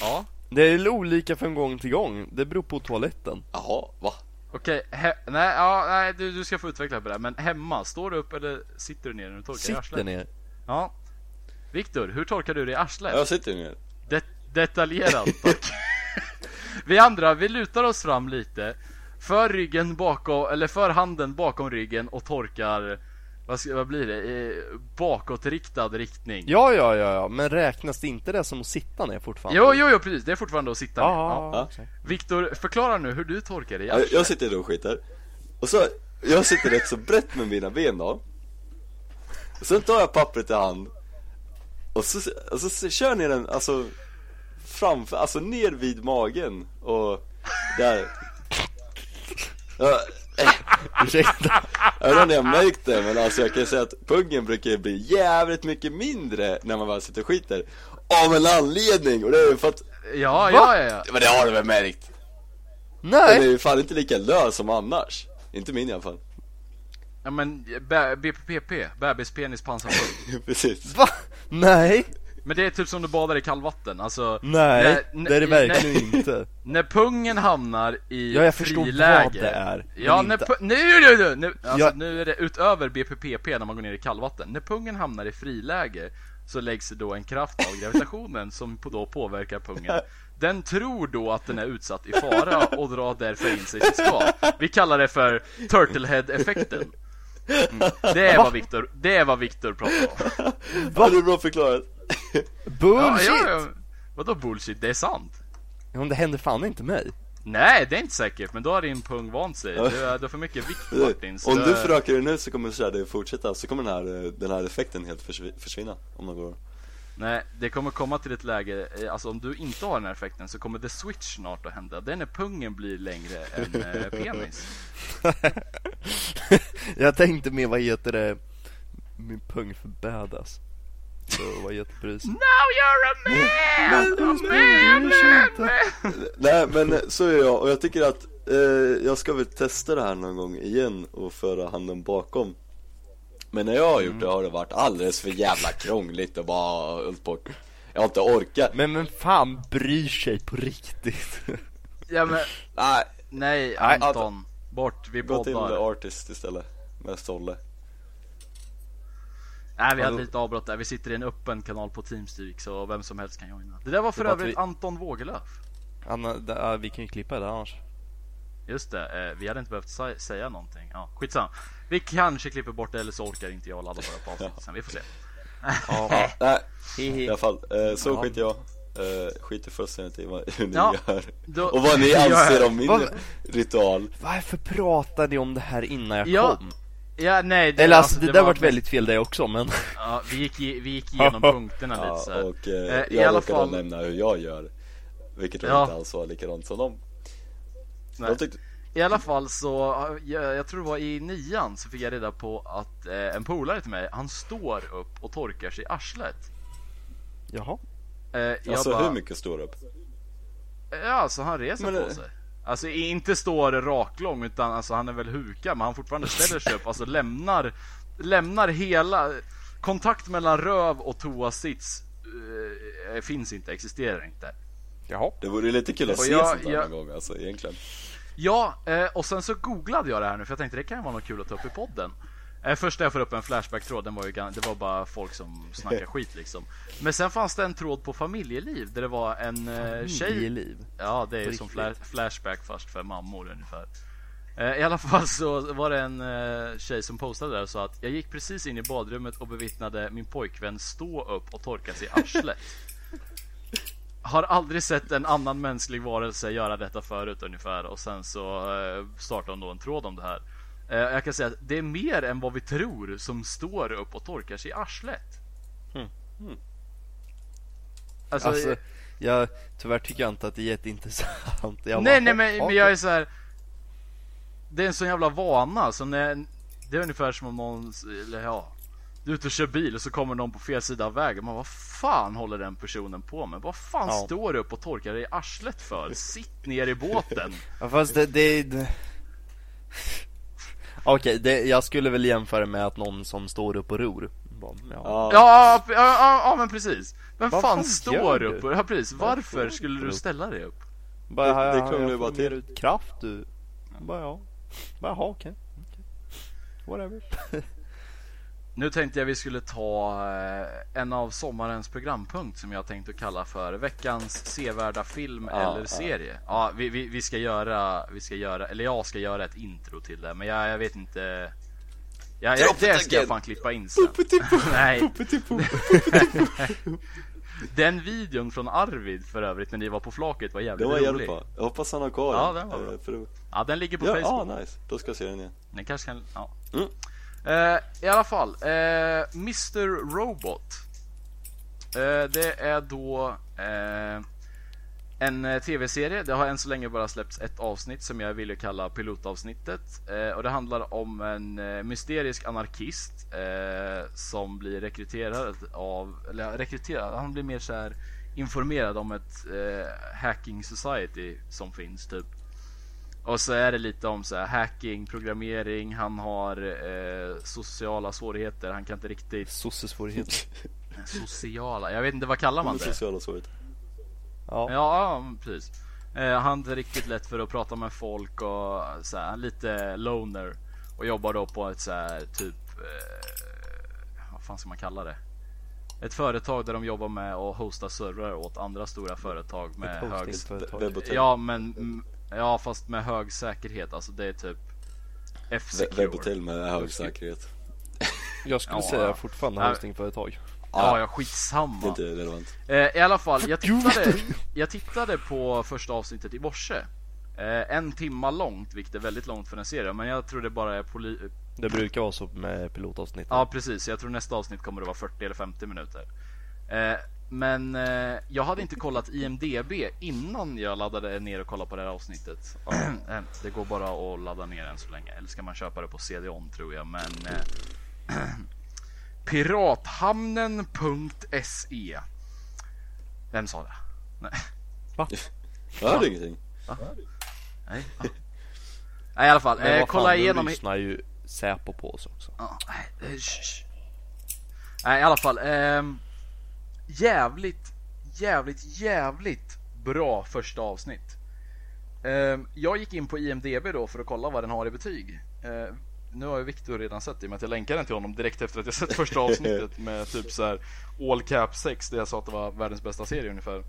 Ja. det är olika från gång till gång. Det beror på toaletten. Jaha, va? Okej, he- nej, ja, nej du, du ska få utveckla på det här. Men hemma, står du upp eller sitter du ner när du torkar i Sitter arslet? ner. Ja. Viktor, hur torkar du dig i arslet? Jag sitter ner. Det- detaljerat tack. [LAUGHS] vi andra, vi lutar oss fram lite. För ryggen bakom, eller för handen bakom ryggen och torkar vad, ska, vad blir det? I bakåtriktad riktning. Ja, ja, ja, ja, men räknas inte det som att sitta ner fortfarande? Jo, jo, jo, precis. Det är fortfarande att sitta ner. Ja, Ja. exakt. Viktor, förklara nu hur du torkar dig Jag, jag sitter och skiter. Och så, jag sitter rätt så brett med mina ben då. Och sen tar jag pappret i hand. Och så, och så kör ner den, alltså framför, alltså ner vid magen och där. Ja, Ursäkta. jag vet inte om ni har märkt det men alltså jag kan säga att pungen brukar bli jävligt mycket mindre när man väl sitter och skiter. Av en anledning och det är ju för att, Ja, ja, ja, ja. men det har du väl märkt? Den är Nej! ju fan inte lika lös som annars. Inte min i alla fall. Ja men BPPP, bebispenis pansarpung. [LAUGHS] Precis. Va? Nej, Men det är typ som du badar i kallvatten, alltså nej, när- det är det när- verkligen inte. När pungen hamnar i Ja, jag förstår friläge vad det är, Ja, när pu- nu, nu, nu, nu, alltså, Ja. nu är det utöver BPPP när man går ner i kallvatten. När pungen hamnar i friläge så läggs det då en kraft av gravitationen som då påverkar pungen. Den tror då att den är utsatt i fara och drar därför in sig sitt skal. Vi kallar det för Turtlehead-effekten. Mm. Det är vad Viktor, det är vad Viktor pratar om. Ja, det är bra förklarat. [LAUGHS] Bullshit! ja, ja. Vadå bullshit? Det är sant Ja, men det händer fan inte mig. Nej, det är inte säkert, men då har din pung vant sig. Du, [LAUGHS] är- du har för mycket vikt Martin. så Om du förökar dig nu så kommer det fortsätta, så kommer den här, eh, den här effekten helt försvi- försvinna om några år. Nej, det kommer komma till ett läge, eh, alltså om du inte har den här effekten så kommer the switch snart att hända. Det är när pungen blir längre än eh, [LAUGHS] penis. Jag tänkte med, vad heter det, min pung för badass. Så vad heter precis? Now you're a man! A man, man, man! Nej men så är jag, och jag tycker att eh, jag ska väl testa det här någon gång igen och föra handen bakom Men när jag har gjort det har det varit alldeles för jävla krångligt och bara hållit på Jag har inte orkat Men men fan bryr sig på riktigt? Ja men, Nej, nej Anton. Bort, vi gå till poddar. Artist istället Med Stolle Nej vi hade lite avbrott där, vi sitter i en öppen kanal på Teamspeak så vem som helst kan joina. Det där var för Det var övrigt vi- Anton Wågelöf. Anna, det, ja, vi kan ju klippa det annars. Just det, eh, vi hade inte behövt sä- säga någonting. Ja, skitsamma. Vi kanske klipper bort det eller så orkar inte jag ladda bara på avsnittet sen. Vi får se. Ja, [LAUGHS] Nej, i alla fall, eh, så Ja. skiter jag eh, Skiter fullständigt i vad, ni Ja, gör då- Och vad ni [LAUGHS] anser om min vad- ritual Varför pratade ni om det här innan jag Ja, kom? Ja, nej. Eller alltså, det, där var vart väldigt fel det också, men Ja, vi gick, vi gick [LAUGHS] igenom punkterna lite Ja, så här. och eh, Eh, i jag alla råkade fall- nämna hur jag gör Vilket Ja. inte alls var likadant som dem Nej. De tyckte, I alla fall så, jag, jag tror det var i nian så fick jag reda på att eh, en polare till mig, han står upp och torkar sig i arslet. jaha. Eh, jag alltså bara, hur mycket står upp? Ja, alltså han reser Men, på eh, sig. Alltså inte står raklång utan alltså han är väl hukad men han fortfarande ställer sig upp, alltså lämnar, lämnar hela, kontakt mellan röv och toasits eh, finns inte, existerar inte. Jaha. Det vore lite kul att Och se jag- sånt där jag- någon gång alltså egentligen Ja, eh, och sen så googlade jag det här nu för jag tänkte det kan ju vara något kul att ta upp i podden. Eh, först när jag får upp en Flashback-tråd, den var ju, det var bara folk som snackar [LAUGHS] skit liksom. Men sen fanns det en tråd på familjeliv där det var en eh, tjej liv. Ja, det är ju som fla- Flashback fast för mammor ungefär. Eh, I alla fall så var det en eh, tjej som postade där och sa att jag gick precis in i badrummet och bevittnade min pojkvän stå upp och torka sig i arslet. [LAUGHS] Har aldrig sett en annan mänsklig varelse göra detta förut ungefär och sen så eh, startade hon då en tråd om det här. Eh, jag kan säga att det är mer än vad vi tror som står upp och torkar sig i arslet. Mm. Alltså, Alltså, jag, tyvärr tycker jag inte att det är jätteintressant. Jag nej bara, nej men, "Jaha, men jag är så här. Det är en sån jävla vana så när Det är ungefär som om någon, eller ja Du är ute och kör bil och så kommer någon på fel sida av vägen Man vad fan håller den personen på med? Vad fan Ja. står du upp och torkar dig i arslet för? Sitt ner i båten [LAUGHS] Ja, fast det, det, det... Okej, det, jag skulle väl jämföra med att någon som står upp och ror. Ja. Ja, Ja, ja, men precis Vem Vad fan, fan står upp? Ja precis, varför skulle du ställa dig upp? Bara, Det- det krånglar ju bara till. kraft du. Bara ja. Bara jaha okej. Okej. Whatever. [LAUGHS] Nu tänkte jag vi skulle ta eh, en av sommarens programpunkt som jag tänkte kalla för veckans sevärda film Ja, eller ja. serie. Ja, vi, vi, vi ska göra, vi ska göra, eller jag ska göra ett intro till det, men jag, jag vet inte. Ja, jag, det ska jag fan klippa in sen. [LAUGHS] Nej, [LAUGHS] den videon från Arvid för övrigt när ni var på flaket var det jävligt var rolig. jävligt bra Jag hoppas han har kvar Ja, den, var bra. eh, för, Ja, den ligger på Ja, Facebook. ah, nice, då ska jag se den igen Den kanske kan, ja. Mm. Eh, I alla fall, eh, Mr Robot. Eh, det är då eh, en eh, tv-serie. Det har än så länge bara släppts ett avsnitt som jag vill kalla pilotavsnittet. Eh, och det handlar om en eh, mysterisk anarkist eh, som blir rekryterad av, eller rekryterad, han blir mer så här informerad om ett eh, hacking society som finns typ. Och så är det lite om så här hacking, programmering, han har eh, sociala svårigheter, han kan inte riktigt... Sossesvårigheter. Sociala, jag vet inte vad kallar man det? Sociala svårigheter. Ja. Ja, precis. Eh, han har inte riktigt lätt för att prata med folk och så här, lite loner. Och jobbar då på ett så här typ, eh, vad fan ska man kalla det? Ett företag där de jobbar med att hosta servrar åt andra stora företag med hög... Webhotel. Ja men, mm, ja fast med hög säkerhet. Alltså det är typ F-secure. Webhotel med hög säkerhet. Jag skulle Ja. säga fortfarande Nej. hostingföretag. Ja, ja Det är skitsamma. inte relevant. Eh, I alla fall, jag tittade, jag tittade på första avsnittet i morse. Eh, en timma långt, vilket är väldigt långt för en serie. Men jag tror det bara är poli- Det brukar vara så med pilotavsnitt. Ja precis, jag tror nästa avsnitt kommer att vara 40 eller 50 minuter. Eh, men eh, jag hade inte kollat IMDB innan jag laddade ner och kollade på det här avsnittet. Eh, det går bara att ladda ner än så länge. Eller ska man köpa det på CD-ON tror jag. Men eh, [CLEARS THROAT] Pirathamnen.se Vem sa det? Nej. Jag hörde ingenting. Nej. Nej i alla fall, eh, kolla fan, igenom nu lyssnar ju Säpo på oss också. Nej, eh. Nej i alla fall. ehm, jävligt, jävligt, jävligt bra första avsnitt. Ehm, jag gick in på IMDB då för att kolla vad den har i betyg. Ehm, nu har ju Viktor redan sett det i och med att jag länkade den till honom direkt efter att jag sett första [LAUGHS] avsnittet med typ så här all cap 6 där jag sa att det var världens bästa serie ungefär.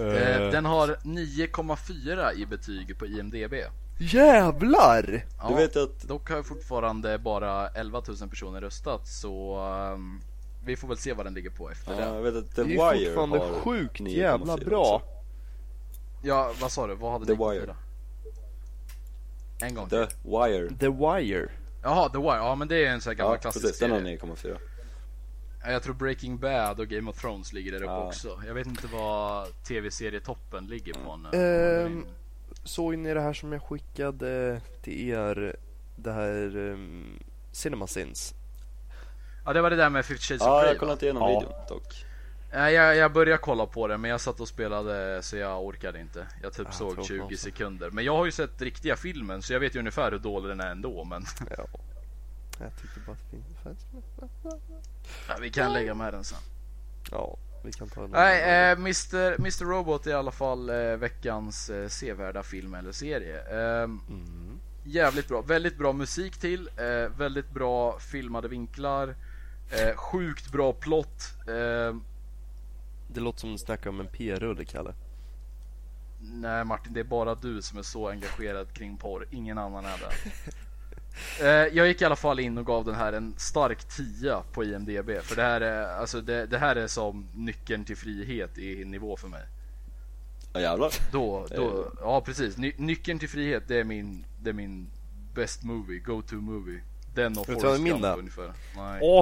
Ehm, den har 9,4 i betyg på IMDB. Jävlar! Ja, Du vet att Dock har ju fortfarande bara 11 000 personer röstat så vi får väl se vad den ligger på efter Ja, det. jag vet att The Det är Wire fortfarande har sjukt 9,4 jävla bra. också. Ja, vad sa du? Vad hade The Wire. En gång The till. Wire. The Wire. Jaha, The Wire. Ja, men det är en sån här gammal Ja, klassisk precis. Den har serie. 9,4. Ja, Jag tror Breaking Bad och Game of Thrones ligger där uppe Ja. också. Jag vet inte vad tv-serietoppen ligger på nu. Ehm, Såg ni det här som jag skickade till er? Det här um, CinemaSins. Ja, det var det där med 50 Shades Ja, of jag Grey. har va? kollat igenom Ja. videon dock. Nej, jag, jag började kolla på det men jag satt och spelade så jag orkade inte. Jag typ Ja, såg tråkigt 20 också. sekunder. Men jag har ju sett riktiga filmen så jag vet ju ungefär hur dålig den är ändå. Men Ja. Jag tyckte bara att det fanns ja, vi kan lägga med den sen. Ja, vi kan ta den. Nej, eh, Mr, Mr Robot är i alla fall eh, veckans eh, sevärda film eller serie. Ehm, Mm. jävligt bra. Väldigt bra musik till. Eh, väldigt bra filmade vinklar. Eh, sjukt bra plott. Ehm, Det låter som du snackar om en p-rulle, Kalle. nej Martin, det är bara du som är så engagerad kring porr. Ingen annan är det. [LAUGHS] Eh, jag gick i alla fall in och gav den här en stark 10 på IMDB. För det här är, alltså det, det här är som nyckeln till frihet i nivå för mig. Ja jävlar. Då, då, ja precis. Ny, nyckeln till frihet det är min, det är min best movie, go to movie. Den och Forrest Gump är? ungefär. Nej. Eh,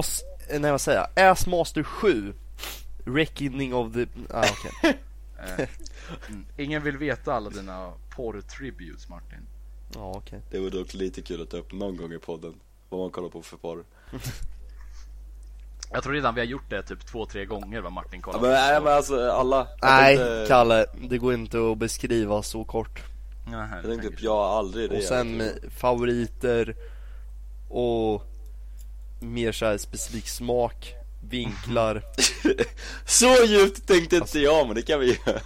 nej vad säger jag? Assmaster 7. Reckoning of the... Ah, okej. [LAUGHS] Eh, mm. Ingen vill veta alla dina porr tributes Martin. Ja, okej. Det var dock lite kul att ta upp någon gång i podden. Vad man kollar på för porr. Jag tror redan vi har gjort det typ två, tre gånger vad Martin Ja, kollar men, nej men alltså alla. Nej, tänkte- Kalle. Det går inte att beskriva så kort. Nej, Jag tänkte typ, jag aldrig det. Och sen eh, favoriter och mer så här specifik smak, vinklar. [LAUGHS] Så djupt tänkte inte jag men det kan vi göra.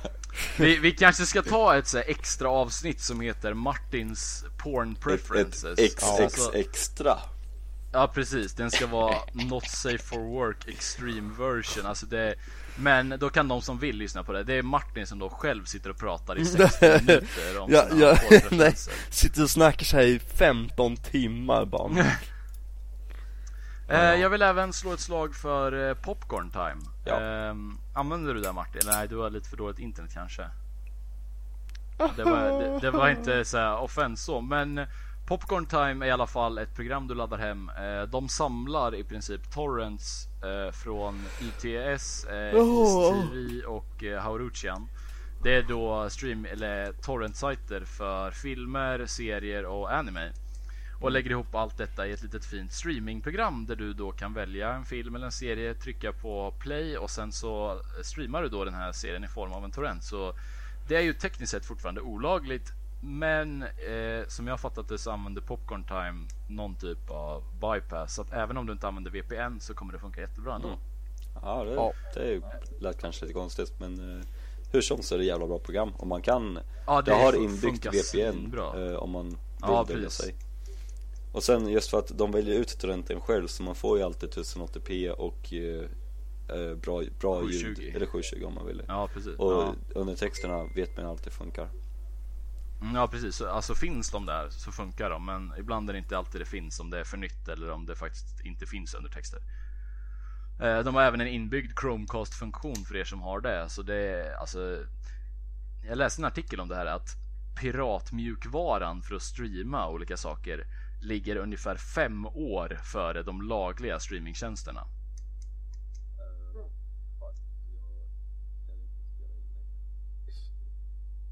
vi, vi kanske ska ta ett så här extra avsnitt som heter Martins porn Ett, preferences. ett ex, Ja, ex, alltså- extra. Ja precis, den ska vara Not safe for work extreme version. Alltså det, men då kan de som vill lyssna på det. Det är Martin som då själv sitter och pratar i 60 [LAUGHS] minuter om Ja, sina ja, [LAUGHS] nej. Sitter och snackar så här i 15 timmar bara. Eh, jag vill även slå ett slag för eh, Popcorn Time. Ja. Eh, använder du det Martin? Nej, du har lite för dåligt internet kanske. [LAUGHS] Det var, det, det var inte så här offense så, men Popcorn Time är i alla fall ett program du laddar hem. Eh, de samlar i princip torrents eh, från ITS, eh, Oh. TV och eh, Hauruchian. Det är då stream eller torrent-sajter för filmer, serier och anime. Och lägger ihop allt detta i ett litet fint streamingprogram där du då kan välja en film eller en serie, trycka på play och sen så streamar du då den här serien i form av en torrent. Så det är ju tekniskt sett fortfarande olagligt men eh, som jag har fattat det så använder Popcorn Time någon typ av bypass. Så att även om du inte använder VPN så kommer det funka jättebra ändå. Mm. Ja, det, Ja. det är ju lät kanske lite konstigt men eh, hur som så är det jävla bra program och man kan Ja, Det har fun- inbyggt VPN eh, om man vill Ja, sig. Och sen just för att de väljer ut torrenten själv så man får ju alltid 1080p och eh, eh, bra, bra 720. ljud, eller 720 om man vill. Ja precis. Och Ja. undertexterna vet man alltid funkar. Mm, ja precis. Så, Alltså finns de där så funkar de. Men ibland är det inte alltid det finns om det är för nytt eller om det faktiskt inte finns undertexter. Eh, De har även en inbyggd Chromecast-funktion för er som har det. Så det är alltså. Jag läste en artikel om det här att piratmjukvaran för att streama olika saker ligger ungefär fem år före de lagliga streamingtjänsterna.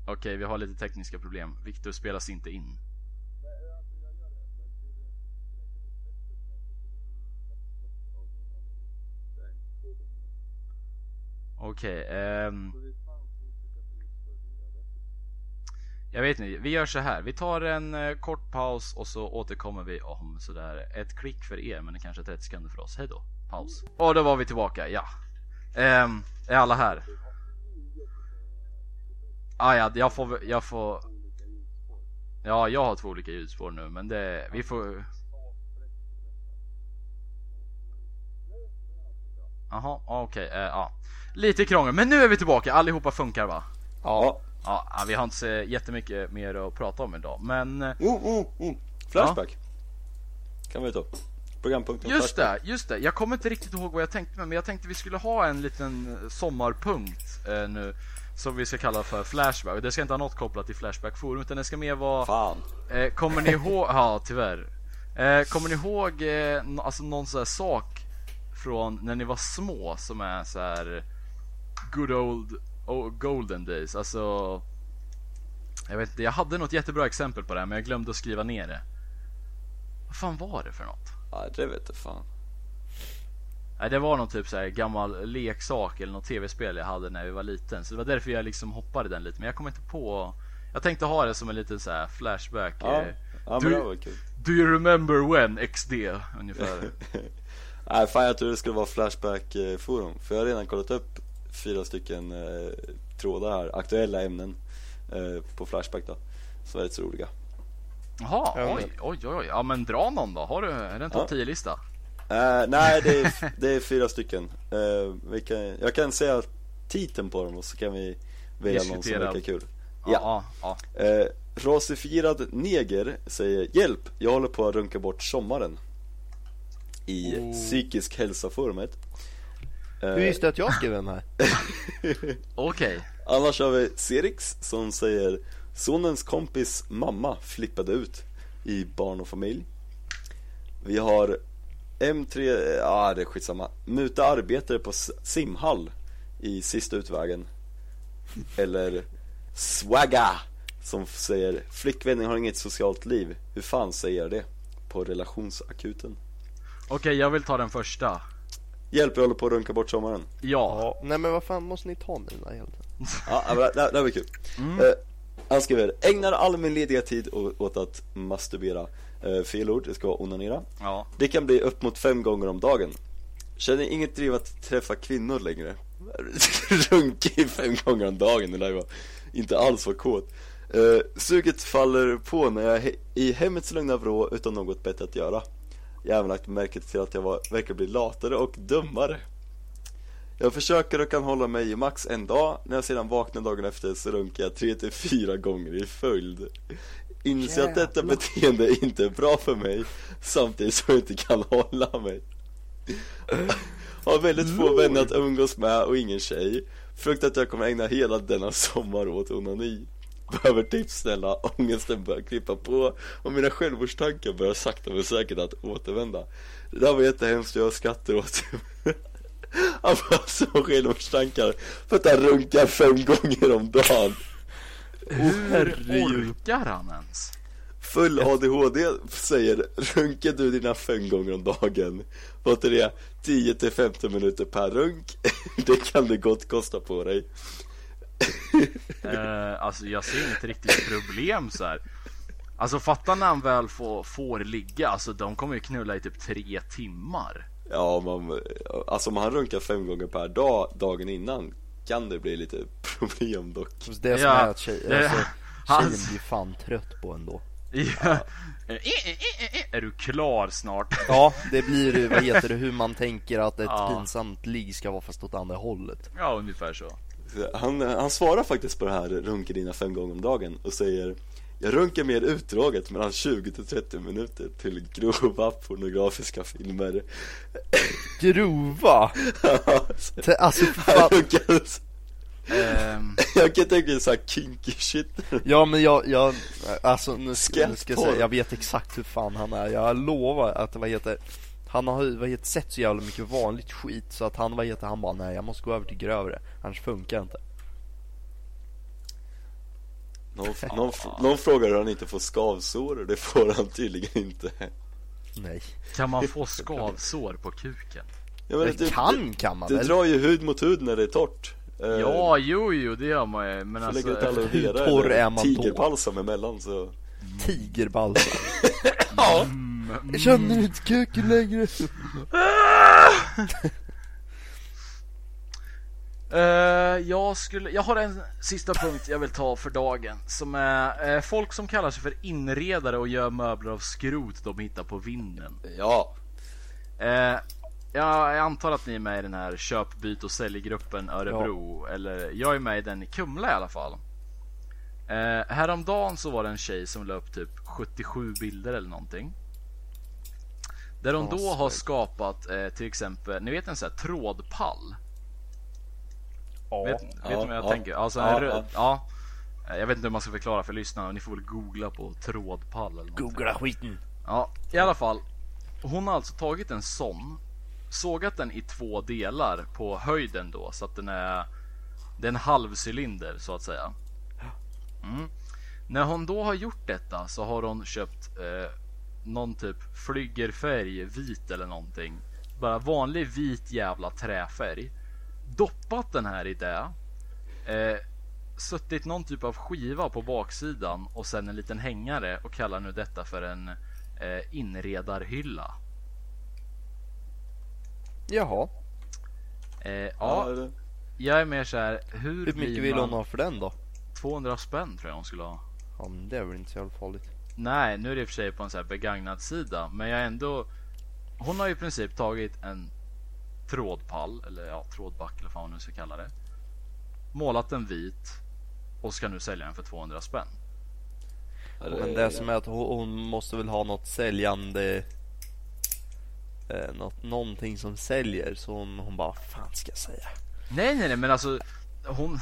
Okej, vi har lite tekniska problem. Viktor spelas inte in. Okej, ehm... Jag vet inte, vi gör så här. Vi tar en eh, kort paus och så återkommer vi om sådär ett klick för er men kanske 30 sekunder för oss. Hej då. Paus. Och då var vi tillbaka, ja. Ehm, är alla här? Ah, ja, jag får, jag får... Ja, jag har två olika ljudspår nu men det, vi får... Jaha, okej, eh, ja. Lite krångel, men nu är vi tillbaka. Allihopa funkar va? Ja. Ja, ja, vi har inte så jättemycket mer att prata om idag, men eh, Mm, mm, mm. Flashback. Kan vi ta. Programpunkten just Flashback. det, just det. Jag kommer inte riktigt ihåg vad jag tänkte med, men jag tänkte vi skulle ha en liten sommarpunkt eh, nu som vi ska kalla för Flashback. Det ska inte ha något kopplat till Flashback Forum, utan det ska mer vara Fan. Eh, kommer ni ihåg, [LAUGHS] ja tyvärr. Eh, kommer ni ihåg eh, alltså någon sån här sak från när ni var små som är så här good old oh, golden days? Alltså, jag vet inte, jag hade något jättebra exempel på det här men jag glömde att skriva ner det. Vad fan var det för något? Ja, det vet jag fan. Nej, det var någon typ så här gammal leksak eller något tv-spel jag hade när vi var liten. Så det var därför jag liksom hoppade den lite. Men jag kom inte på. Jag tänkte ha det som en liten så här flashback. Ja, eh, ja du- men det var kul. Do you remember when XD ungefär? [LAUGHS] Nej fan jag trodde det skulle vara Flashback eh, För jag har redan kollat upp fyra stycken eh, trådar här, aktuella ämnen eh, på Flashback då Som är rätt så roliga Jaha, Ja, oj, oj, oj. Ja men dra någon då. Har du, är det en topp Ja. 10 lista? eh, Nej det är, [LAUGHS] det är fyra stycken eh, vi kan, Jag kan säga titeln på dem och så kan vi välja någon som verkar kul Ja, ja. ja. eh, Rasifierad neger säger Hjälp, jag håller på att runka bort sommaren I Oh. psykisk hälsa-forumet Eh, Du visste att jag skrev den här? [LAUGHS] Okej. Annars har vi Serix som säger Sonens kompis mamma flippade ut i barn och familj Vi har M3, ja det är skitsamma Muta arbetare på simhall i sista utvägen Eller Swagga som säger Flickvännen har inget socialt liv Hur fan säger jag det? På relationsakuten Okej, jag vill ta den första. Hjälp jag håller på att runka bort sommaren Ja. Ja. Nej men vad fan måste ni ta med hela tiden? Ja, men det, det här var kul. Eh, han skriver, ägnar all min lediga tid åt att masturbera. Eh, fel ord, det ska vara onanera. Ja. Det kan bli upp mot fem gånger om dagen. Känner inget driv att träffa kvinnor längre. [LAUGHS] Runka i fem gånger om dagen, det där var inte alls var kåt. Eh, suget faller på när jag är he- i hemmets lugna vrå utan något bättre att göra. Jag även lagt märke till att jag var, verkar bli latare och dummare. Jag försöker och kan hålla mig i max en dag, när jag sedan vaknar dagen efter så runkar jag tre till fyra gånger i följd. Inser att detta beteende inte är bra för mig, samtidigt som jag inte kan hålla mig. Har väldigt få vänner att umgås med och ingen tjej. Fruktar att jag kommer ägna hela denna sommar åt onani. Behöver tips snälla, ångesten börjar klippa på och mina självmordstankar börjar sakta men säkert att återvända. Det där var jättehemskt och jag skrattar åt [LAUGHS] Han får så självmordstankar för att han runkar fem gånger om dagen. Hur orkar han ens? Full ADHD säger runkar du dina fem gånger om dagen Vad är det? 10 till 15 minuter per runk [LAUGHS] Det kan det gott kosta på dig eh, alltså jag ser inget riktigt problem så här. Alltså fatta när han väl får, får ligga, alltså de kommer ju knulla i typ tre timmar. Ja, man, alltså om han runkar fem gånger per dag dagen innan kan det bli lite [LAUGHS] problem dock. Så Det som Ja, är att tjej, det- alltså, [LAUGHS] han- tjejen blir fan trött på ändå. Ja. [LAUGHS] Eh, eh, eh, eh, Är du klar snart? Ja, det blir vad heter det, hur man tänker att ett Ja. pinsamt ligg ska vara fast åt andra hållet. Ja, ungefär så. Han, han svarar faktiskt på det här runka dina fem gånger om dagen och säger Jag runkar mer utdraget mellan 20 till 30 minuter till grova pornografiska filmer. Grova! [LAUGHS] Alltså fan. Ehm, jag kan tänka mig såhär kinky shit. Ja men jag, jag alltså nu nu ska jag säga, jag vet exakt hur fan han är. Jag lovar att vad heter Han har ju vad heter, sett så jävla mycket vanligt skit så att han vad heter, han bara nej jag måste gå över till grövre Annars funkar det inte någon, någon, någon frågar hur han inte får skavsår och det får han tydligen inte Nej kan man få skavsår på kuken? jag menar, Det kan kan man Du väl? drar ju hud mot hud när det är torrt Eh, Ja, jo, jo, det gör man ju. Men alltså, hur torr är man då? tigerbalsam emellan så Tigerbalsam [LAUGHS] Ja Jag känner inte kuken längre [LAUGHS] Eh, jag, skulle, jag har en sista punkt jag vill ta för dagen som är eh, folk som kallar sig för inredare och gör möbler av skrot de hittar på vinden. Ja Eh, jag antar att ni är med i den här köp, byt och säljgruppen Örebro. Eller jag är med i den i Kumla i alla fall. Eh, häromdagen så var det en tjej som la upp typ 77 bilder eller någonting. Där hon då har skapat eh, till exempel, ni vet en sån här trådpall? Vet, vet Ja, ni vad jag ja. tänker? Alltså Ja, röd, ja. ja. Jag vet inte hur man ska förklara för lyssnarna, ni får väl googla på trådpall eller någonting. Googla skiten Ja, i alla fall. Hon har alltså tagit en sån, sågat den i två delar på höjden då så att den är, det är en halvcylinder så att säga. Mm. När hon då har gjort detta så har hon köpt eh, någon typ flygerfärg, vit eller någonting. Bara vanlig vit jävla träfärg. Doppat den här i det. Eh, suttit någon typ av skiva på baksidan och sen en liten hängare och kallar nu detta för en eh, inredarhylla. Jaha, Eh, Ja, ja, det- jag är mer så här. Hur, hur mycket vill man... hon ha för den då? 200 spänn tror jag hon skulle ha. Ja men det är väl inte så jävla farligt Nej, nu är det i och för sig på en så här begagnad sida, men jag ändå. Hon har ju i princip tagit en trådpall eller ja, trådback eller vad man nu ska kalla det. Målat den vit och ska nu sälja den för 200 spänn. Men det som är att hon, hon måste väl ha något säljande eh, något, Någonting som säljer så hon, hon bara, fan ska jag säga? Nej, nej, nej, men alltså hon.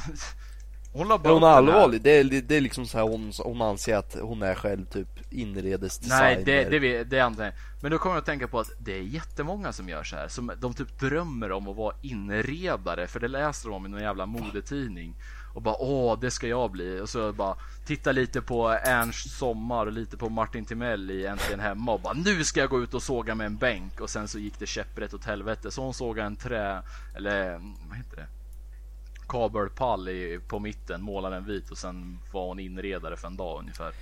Hon la bara Är hon här- allvarlig? Det är, det är liksom så här hon, hon anser att hon är själv typ inredesdesigner Nej, det, det, vet- det är antagligen. Men då kommer jag att tänka på att det är jättemånga som gör så här. Som de typ drömmer om att vara inredare. För det läser de om i någon jävla modetidning. Och bara åh, det ska jag bli. Och så bara titta lite på Ernst Sommar och lite på Martin Timell i Äntligen Hemma. Och bara nu ska jag gå ut och såga med en bänk. Och sen så gick det käpprätt åt helvete. Så hon sågade en trä, eller vad heter det? Kabelpall i, på mitten, målade den vit och sen var hon inredare för en dag ungefär.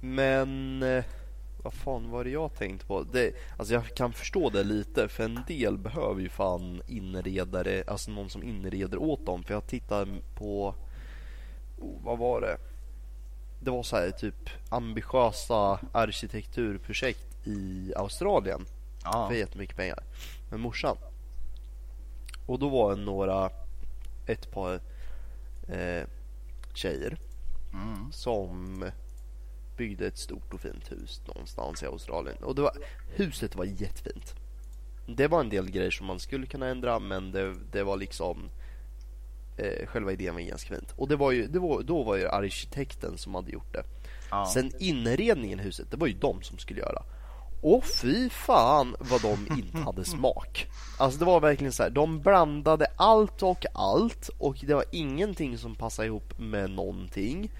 Men eh, vad fan var det jag tänkte på? Det, alltså jag kan förstå det lite för en del behöver ju fan inredare, alltså någon som inreder åt dem. För jag tittar på, oh, vad var det? Det var så här typ ambitiösa arkitekturprojekt i Australien Ja. för jättemycket pengar med morsan. Och då var det några, ett par eh, tjejer Mm. som byggde ett stort och fint hus någonstans i Australien. Och det var, huset var jättefint. Det var en del grejer som man skulle kunna ändra men det, det var liksom eh, Själva idén var ganska fint. Och det var ju, det var, då var ju arkitekten som hade gjort det. Ja. Sen inredningen i huset, det var ju de som skulle göra. Och fy fan vad de inte hade [LAUGHS] smak. Alltså det var verkligen så här, de blandade allt och allt och det var ingenting som passade ihop med någonting.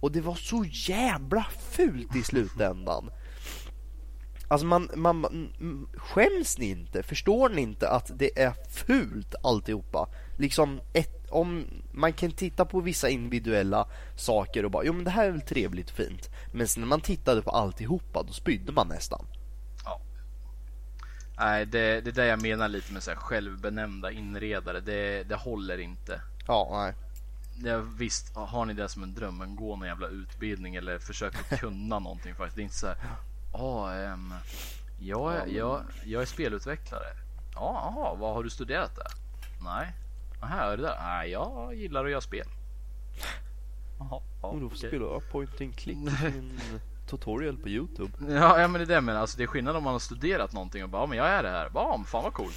Och det var så jävla fult i slutändan. Alltså man, man, skäms ni inte? Förstår ni inte att det är fult alltihopa? Liksom ett, om man kan titta på vissa individuella saker och bara, jo men det här är väl trevligt och fint. Men sen när man tittade på alltihopa, då spydde man nästan. Nej, det, det är det jag menar lite med så här självbenämnda inredare. Det, det håller inte. Ja, nej. Ja, visst, har ni det som en dröm, men gå någon jävla utbildning eller försök att [LAUGHS] kunna någonting faktiskt. Det är inte så här, ja, ehm, jag, är- jag, jag är spelutvecklare. Ja, aha, vad har du studerat där? Nej. Aha, är det där? Nej, jag gillar att göra spel. [LAUGHS] Jaha, ja, spelar jag point and click tutorial på Youtube. Ja, ja men det är det jag menar. Alltså det är skillnad om man har studerat någonting och bara, ja men jag är det här. Ja, men fan vad coolt.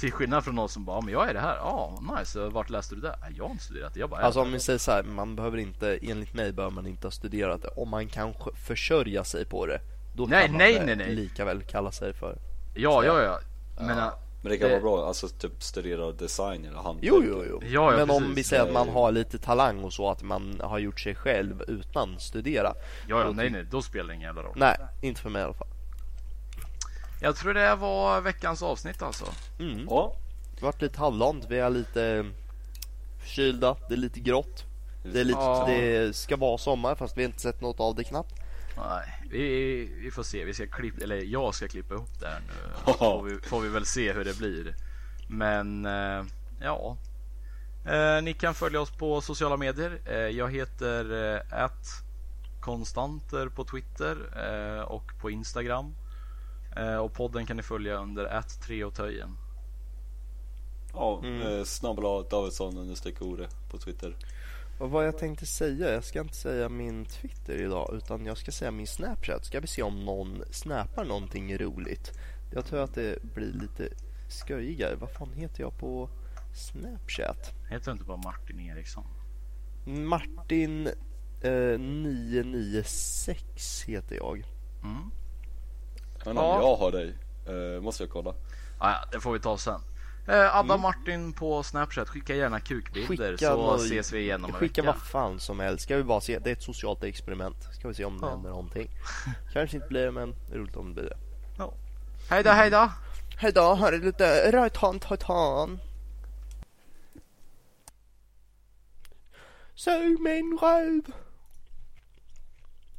Till skillnad från någon som bara, ja, men jag är det här. Ja, nice. Vart läste du det? Nej, Jag har inte studerat det. Jag bara är Alltså det. om vi säger så här, man behöver inte, enligt mig behöver man inte ha studerat det. Om man kan försörja sig på det, då Nej, kan man nej, nej. lika väl kalla sig för. Ja, ja, ja. Men, Ja. Men det kan Det- vara bra, alltså typ studera design eller hantverk. Jo, jo, jo. Ja, ja, Men om precis. vi säger att man är- har lite talang och så, att man har gjort sig själv utan studera. ja, ja, nej, nej. Då spelar det ingen jävla roll. Nej, inte för mig i alla fall. Jag tror det var veckans avsnitt alltså. Mm. Ja, Det har varit lite halvdant, vi är lite förkylda, det är lite grått. Det, är lite, Ja. det ska vara sommar fast vi har inte sett något av det knappt. Nej, vi, vi får se. Vi ska klippa, eller jag ska klippa ihop det här nu. Får vi, får vi väl se hur det blir. Men eh, ja. Eh, ni kan följa oss på sociala medier. Eh, jag heter eh, konstanter på Twitter eh, och på Instagram. Eh, och podden kan ni följa under treotöjen. ja Mm. mm. snabbla Davidsson understreck Ore på Twitter. Och vad jag tänkte säga, jag ska inte säga min Twitter idag utan jag ska säga min Snapchat. Ska vi se om någon snappar någonting roligt. Jag tror att det blir lite skojigare. Vad fan heter jag på Snapchat? Heter du inte bara Martin Eriksson? Martin eh, 996 heter jag. Mm. Men Ja. om jag har dig, eh, måste jag kolla. Ah, ja, det får vi ta sen. Eh, Adda Martin på Snapchat, skicka gärna kukbilder så något- ses vi igen om en Skicka vecka. vad fan som helst. Ska vi bara se, det är ett socialt experiment. Ska vi se om det Ja. händer någonting. Kanske inte blir det men det är roligt om det blir det. Hej då, hej då! Hej då, här är lite röjtan tatan. Sug min röv.